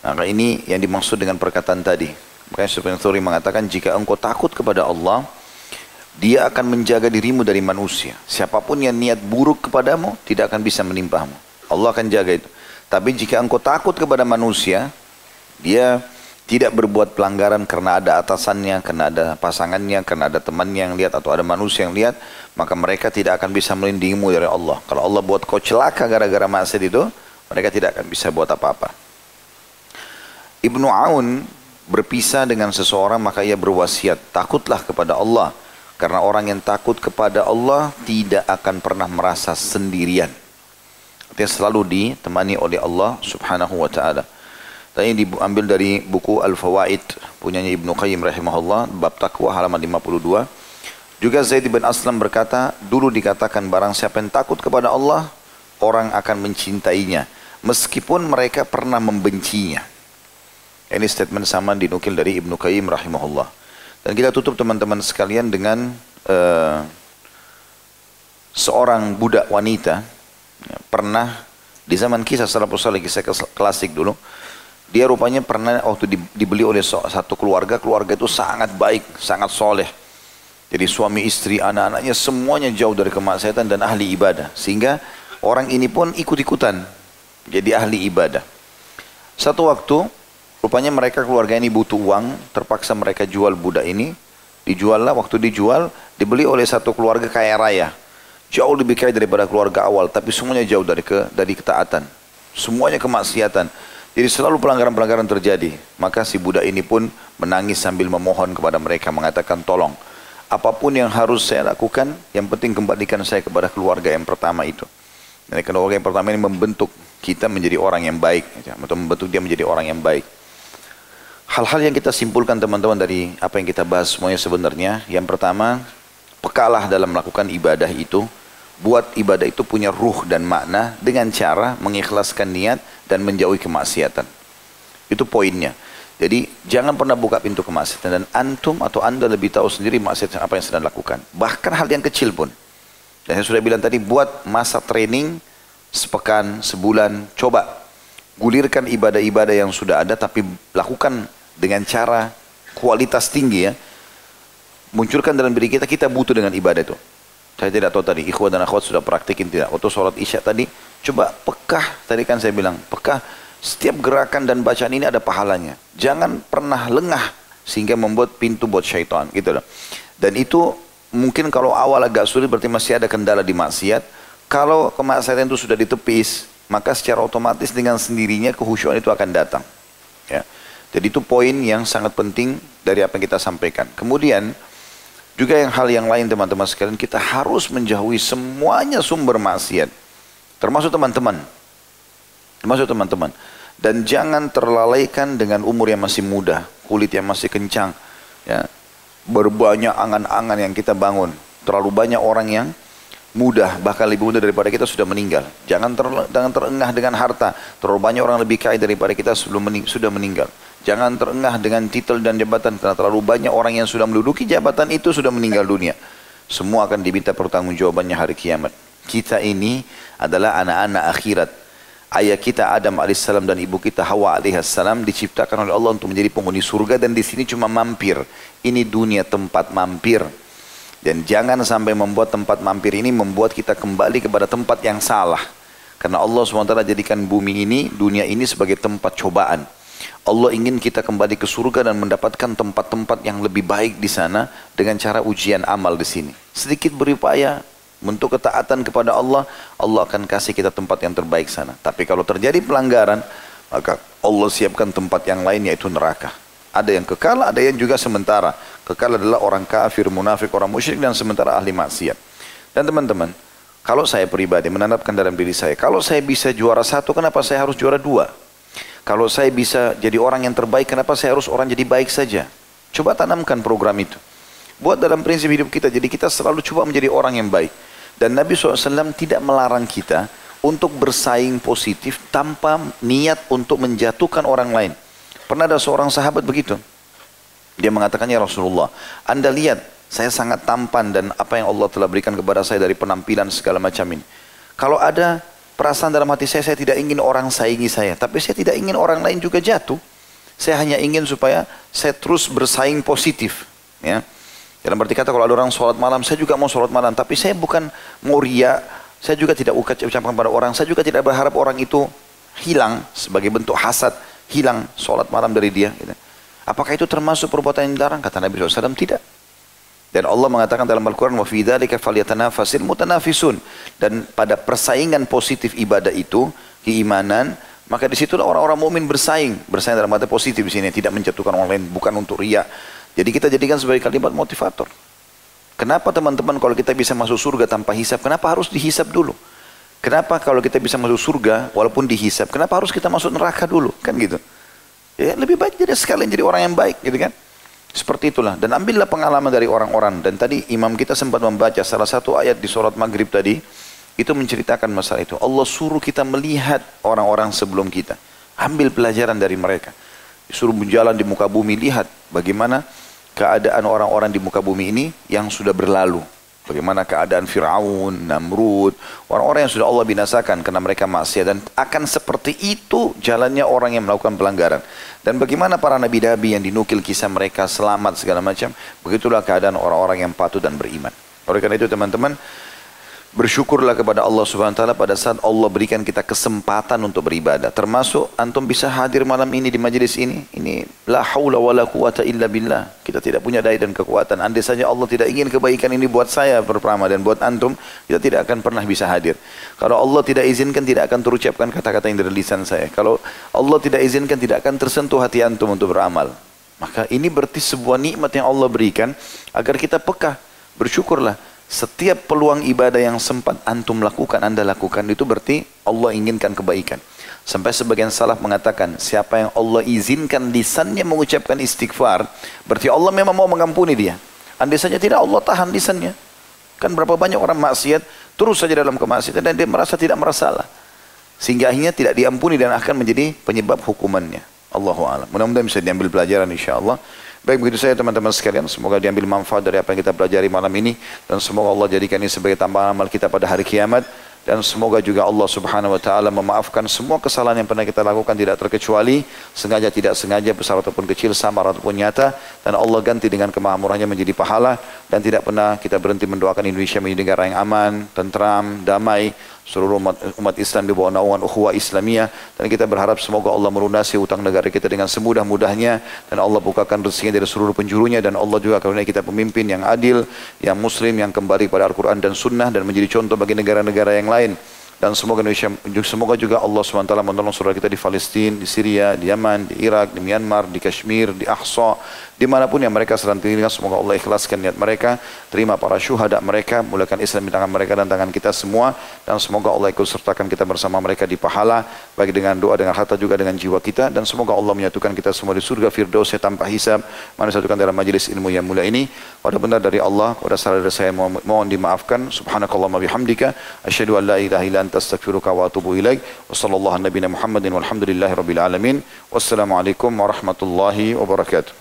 Nah ini yang dimaksud dengan perkataan tadi. Makanya Sufyan Thuri mengatakan jika engkau takut kepada Allah, dia akan menjaga dirimu dari manusia. Siapa pun yang niat buruk kepadamu tidak akan bisa menimpamu. Allah akan jaga itu. Tapi jika engkau takut kepada manusia, dia tidak berbuat pelanggaran karena ada atasannya, karena ada pasangannya, karena ada temannya yang lihat atau ada manusia yang lihat, maka mereka tidak akan bisa melindungimu dari Allah. Kalau Allah buat kau celaka gara-gara maksiat itu, mereka tidak akan bisa buat apa-apa. Ibnu Aun berpisah dengan seseorang maka ia berwasiat, takutlah kepada Allah. Karena orang yang takut kepada Allah tidak akan pernah merasa sendirian. Dia selalu ditemani oleh Allah subhanahu wa ta'ala. Tadi diambil dari buku Al-Fawaid punyanya Ibnu Qayyim rahimahullah bab takwa halaman 52. Juga Zaid bin Aslam berkata, dulu dikatakan barang siapa yang takut kepada Allah, orang akan mencintainya meskipun mereka pernah membencinya. Ini statement sama dinukil dari Ibnu Qayyim rahimahullah. Dan kita tutup teman-teman sekalian dengan uh, seorang budak wanita ya, pernah di zaman kisah salafus salih kisah klasik dulu dia rupanya pernah waktu dibeli oleh satu keluarga, keluarga itu sangat baik, sangat soleh. Jadi suami istri, anak-anaknya semuanya jauh dari kemaksiatan dan ahli ibadah. Sehingga orang ini pun ikut-ikutan jadi ahli ibadah. Satu waktu, rupanya mereka keluarga ini butuh uang, terpaksa mereka jual budak ini. Dijual lah, waktu dijual, dibeli oleh satu keluarga kaya raya. Jauh lebih kaya daripada keluarga awal, tapi semuanya jauh dari ke dari ketaatan. Semuanya kemaksiatan. Jadi selalu pelanggaran-pelanggaran terjadi. Maka si budak ini pun menangis sambil memohon kepada mereka mengatakan tolong. Apa pun yang harus saya lakukan, yang penting kembalikan saya kepada keluarga yang pertama itu. Dan keluarga yang pertama ini membentuk kita menjadi orang yang baik. Atau membentuk dia menjadi orang yang baik. Hal-hal yang kita simpulkan teman-teman dari apa yang kita bahas semuanya sebenarnya. Yang pertama, pekalah dalam melakukan ibadah itu buat ibadah itu punya ruh dan makna dengan cara mengikhlaskan niat dan menjauhi kemaksiatan. Itu poinnya. Jadi jangan pernah buka pintu kemaksiatan dan antum atau anda lebih tahu sendiri maksiat apa yang sedang lakukan. Bahkan hal yang kecil pun. Dan saya sudah bilang tadi buat masa training sepekan, sebulan, coba gulirkan ibadah-ibadah yang sudah ada tapi lakukan dengan cara kualitas tinggi ya. Munculkan dalam diri kita, kita butuh dengan ibadah itu. Saya tidak tahu tadi, ikhwan dan akhwat sudah praktikin tidak. Waktu sholat isya tadi, coba pekah, tadi kan saya bilang, pekah. Setiap gerakan dan bacaan ini ada pahalanya. Jangan pernah lengah sehingga membuat pintu buat syaitan gitu loh. Dan itu mungkin kalau awal agak sulit berarti masih ada kendala di maksiat. Kalau kemaksiatan itu sudah ditepis, maka secara otomatis dengan sendirinya kehusyuan itu akan datang. Jadi itu poin yang sangat penting dari apa yang kita sampaikan. Kemudian juga yang hal yang lain teman-teman sekalian, kita harus menjauhi semuanya sumber maksiat. Termasuk teman-teman. Termasuk teman-teman. Dan jangan terlalaikan dengan umur yang masih muda, kulit yang masih kencang. Ya. Berbanyak angan-angan yang kita bangun. Terlalu banyak orang yang mudah, bahkan lebih muda daripada kita sudah meninggal. Jangan, ter, jangan terengah dengan harta. Terlalu banyak orang lebih kaya daripada kita sebelum mening, sudah meninggal. Jangan terengah dengan titel dan jabatan karena terlalu banyak orang yang sudah menduduki jabatan itu sudah meninggal dunia. Semua akan diminta pertanggungjawabannya hari kiamat. Kita ini adalah anak-anak akhirat. Ayah kita Adam alaihissalam dan ibu kita Hawa alaihissalam diciptakan oleh Allah untuk menjadi penghuni surga dan di sini cuma mampir. Ini dunia tempat mampir. Dan jangan sampai membuat tempat mampir ini membuat kita kembali kepada tempat yang salah. Karena Allah SWT jadikan bumi ini, dunia ini sebagai tempat cobaan. Allah ingin kita kembali ke surga dan mendapatkan tempat-tempat yang lebih baik di sana dengan cara ujian amal di sini. Sedikit berupaya untuk ketaatan kepada Allah, Allah akan kasih kita tempat yang terbaik sana. Tapi kalau terjadi pelanggaran, maka Allah siapkan tempat yang lain yaitu neraka. Ada yang kekal, ada yang juga sementara. Kekal adalah orang kafir, munafik, orang musyrik dan sementara ahli maksiat. Dan teman-teman, kalau saya pribadi menanamkan dalam diri saya, kalau saya bisa juara satu, kenapa saya harus juara dua? Kalau saya bisa jadi orang yang terbaik, kenapa saya harus orang jadi baik saja? Coba tanamkan program itu. Buat dalam prinsip hidup kita, jadi kita selalu coba menjadi orang yang baik. Dan Nabi SAW tidak melarang kita untuk bersaing positif tanpa niat untuk menjatuhkan orang lain. Pernah ada seorang sahabat begitu. Dia mengatakan, ya Rasulullah, Anda lihat, saya sangat tampan dan apa yang Allah telah berikan kepada saya dari penampilan segala macam ini. Kalau ada perasaan dalam hati saya, saya tidak ingin orang saingi saya. Tapi saya tidak ingin orang lain juga jatuh. Saya hanya ingin supaya saya terus bersaing positif. Ya. Dalam arti kata kalau ada orang sholat malam, saya juga mau sholat malam. Tapi saya bukan mau ria, saya juga tidak ucapkan pada orang. Saya juga tidak berharap orang itu hilang sebagai bentuk hasad hilang sholat malam dari dia. Gitu. Apakah itu termasuk perbuatan yang dilarang? Kata Nabi SAW, tidak. Dan Allah mengatakan dalam Al-Quran, fi dzalika falyatanafasil mutanafisun. Dan pada persaingan positif ibadah itu, keimanan, maka di situlah orang-orang mukmin bersaing, bersaing dalam arti positif di sini, tidak menjatuhkan orang lain, bukan untuk ria. Jadi kita jadikan sebagai kalimat motivator. Kenapa teman-teman kalau kita bisa masuk surga tanpa hisap, kenapa harus dihisap dulu? Kenapa kalau kita bisa masuk surga walaupun dihisap, kenapa harus kita masuk neraka dulu? Kan gitu. Ya, lebih baik jadi sekalian jadi orang yang baik gitu kan. Seperti itulah. Dan ambillah pengalaman dari orang-orang. Dan tadi imam kita sempat membaca salah satu ayat di surat maghrib tadi. Itu menceritakan masalah itu. Allah suruh kita melihat orang-orang sebelum kita. Ambil pelajaran dari mereka. Disuruh berjalan di muka bumi. Lihat bagaimana keadaan orang-orang di muka bumi ini yang sudah berlalu. Bagaimana keadaan Fir'aun, Namrud, orang-orang yang sudah Allah binasakan karena mereka maksiat. Dan akan seperti itu jalannya orang yang melakukan pelanggaran. Dan bagaimana para nabi-nabi yang dinukil kisah mereka selamat segala macam, begitulah keadaan orang-orang yang patuh dan beriman. Oleh karena itu teman-teman, Bersyukurlah kepada Allah Subhanahu wa taala pada saat Allah berikan kita kesempatan untuk beribadah. Termasuk antum bisa hadir malam ini di majelis ini. Ini la haula wala quwata illa billah. Kita tidak punya daya dan kekuatan. Andai saja Allah tidak ingin kebaikan ini buat saya pertama dan buat antum, kita tidak akan pernah bisa hadir. Kalau Allah tidak izinkan tidak akan terucapkan kata-kata yang dari lisan saya. Kalau Allah tidak izinkan tidak akan tersentuh hati antum untuk beramal. Maka ini berarti sebuah nikmat yang Allah berikan agar kita peka. Bersyukurlah setiap peluang ibadah yang sempat antum lakukan, anda lakukan itu berarti Allah inginkan kebaikan. Sampai sebagian salaf mengatakan, siapa yang Allah izinkan lisannya mengucapkan istighfar, berarti Allah memang mau mengampuni dia. Andai saja tidak Allah tahan lisannya. Kan berapa banyak orang maksiat, terus saja dalam kemaksiatan dan dia merasa tidak merasalah. Sehingga akhirnya tidak diampuni dan akan menjadi penyebab hukumannya. Allahu a'lam. Mudah-mudahan bisa diambil pelajaran insya Allah. Baik begitu saya teman-teman sekalian, semoga diambil manfaat dari apa yang kita pelajari malam ini. Dan semoga Allah jadikan ini sebagai tambahan amal kita pada hari kiamat. Dan semoga juga Allah Subhanahu wa taala memaafkan semua kesalahan yang pernah kita lakukan tidak terkecuali sengaja tidak sengaja besar ataupun kecil samar ataupun nyata. Dan Allah ganti dengan kemahamurannya menjadi pahala. Dan tidak pernah kita berhenti mendoakan Indonesia menjadi negara yang aman, tentram, damai seluruh umat, umat Islam di bawah naungan ukhuwah Islamiyah. Dan kita berharap semoga Allah melunasi utang negara kita dengan semudah-mudahnya. Dan Allah bukakan rezekinya dari seluruh penjurunya. Dan Allah juga karena kita pemimpin yang adil, yang muslim, yang kembali pada Al-Quran dan Sunnah dan menjadi contoh bagi negara-negara yang lain. Dan semoga Indonesia semoga juga Allah SWT menolong saudara kita di Palestina, di Syria, di Yaman, di Irak, di Myanmar, di Kashmir, di Ahsa, di mana pun yang mereka sedang tinggal, semoga Allah ikhlaskan niat mereka, terima para syuhada mereka, mulakan Islam di tangan mereka dan tangan kita semua, dan semoga Allah ikut sertakan kita bersama mereka di pahala, baik dengan doa, dengan harta juga dengan jiwa kita, dan semoga Allah menyatukan kita semua di surga Firdausnya tanpa hisab, mana satukan dalam majelis ilmu yang mulia ini, pada benar dari Allah, pada salah dari saya mohon, dimaafkan, subhanakallah bihamdika, asyhadu an la ilaha illa anta astaghfiruka wa atubu. Wa sallallahu Muhammadin walhamdulillahi rabbil alamin. Wassalamualaikum warahmatullahi wabarakatuh.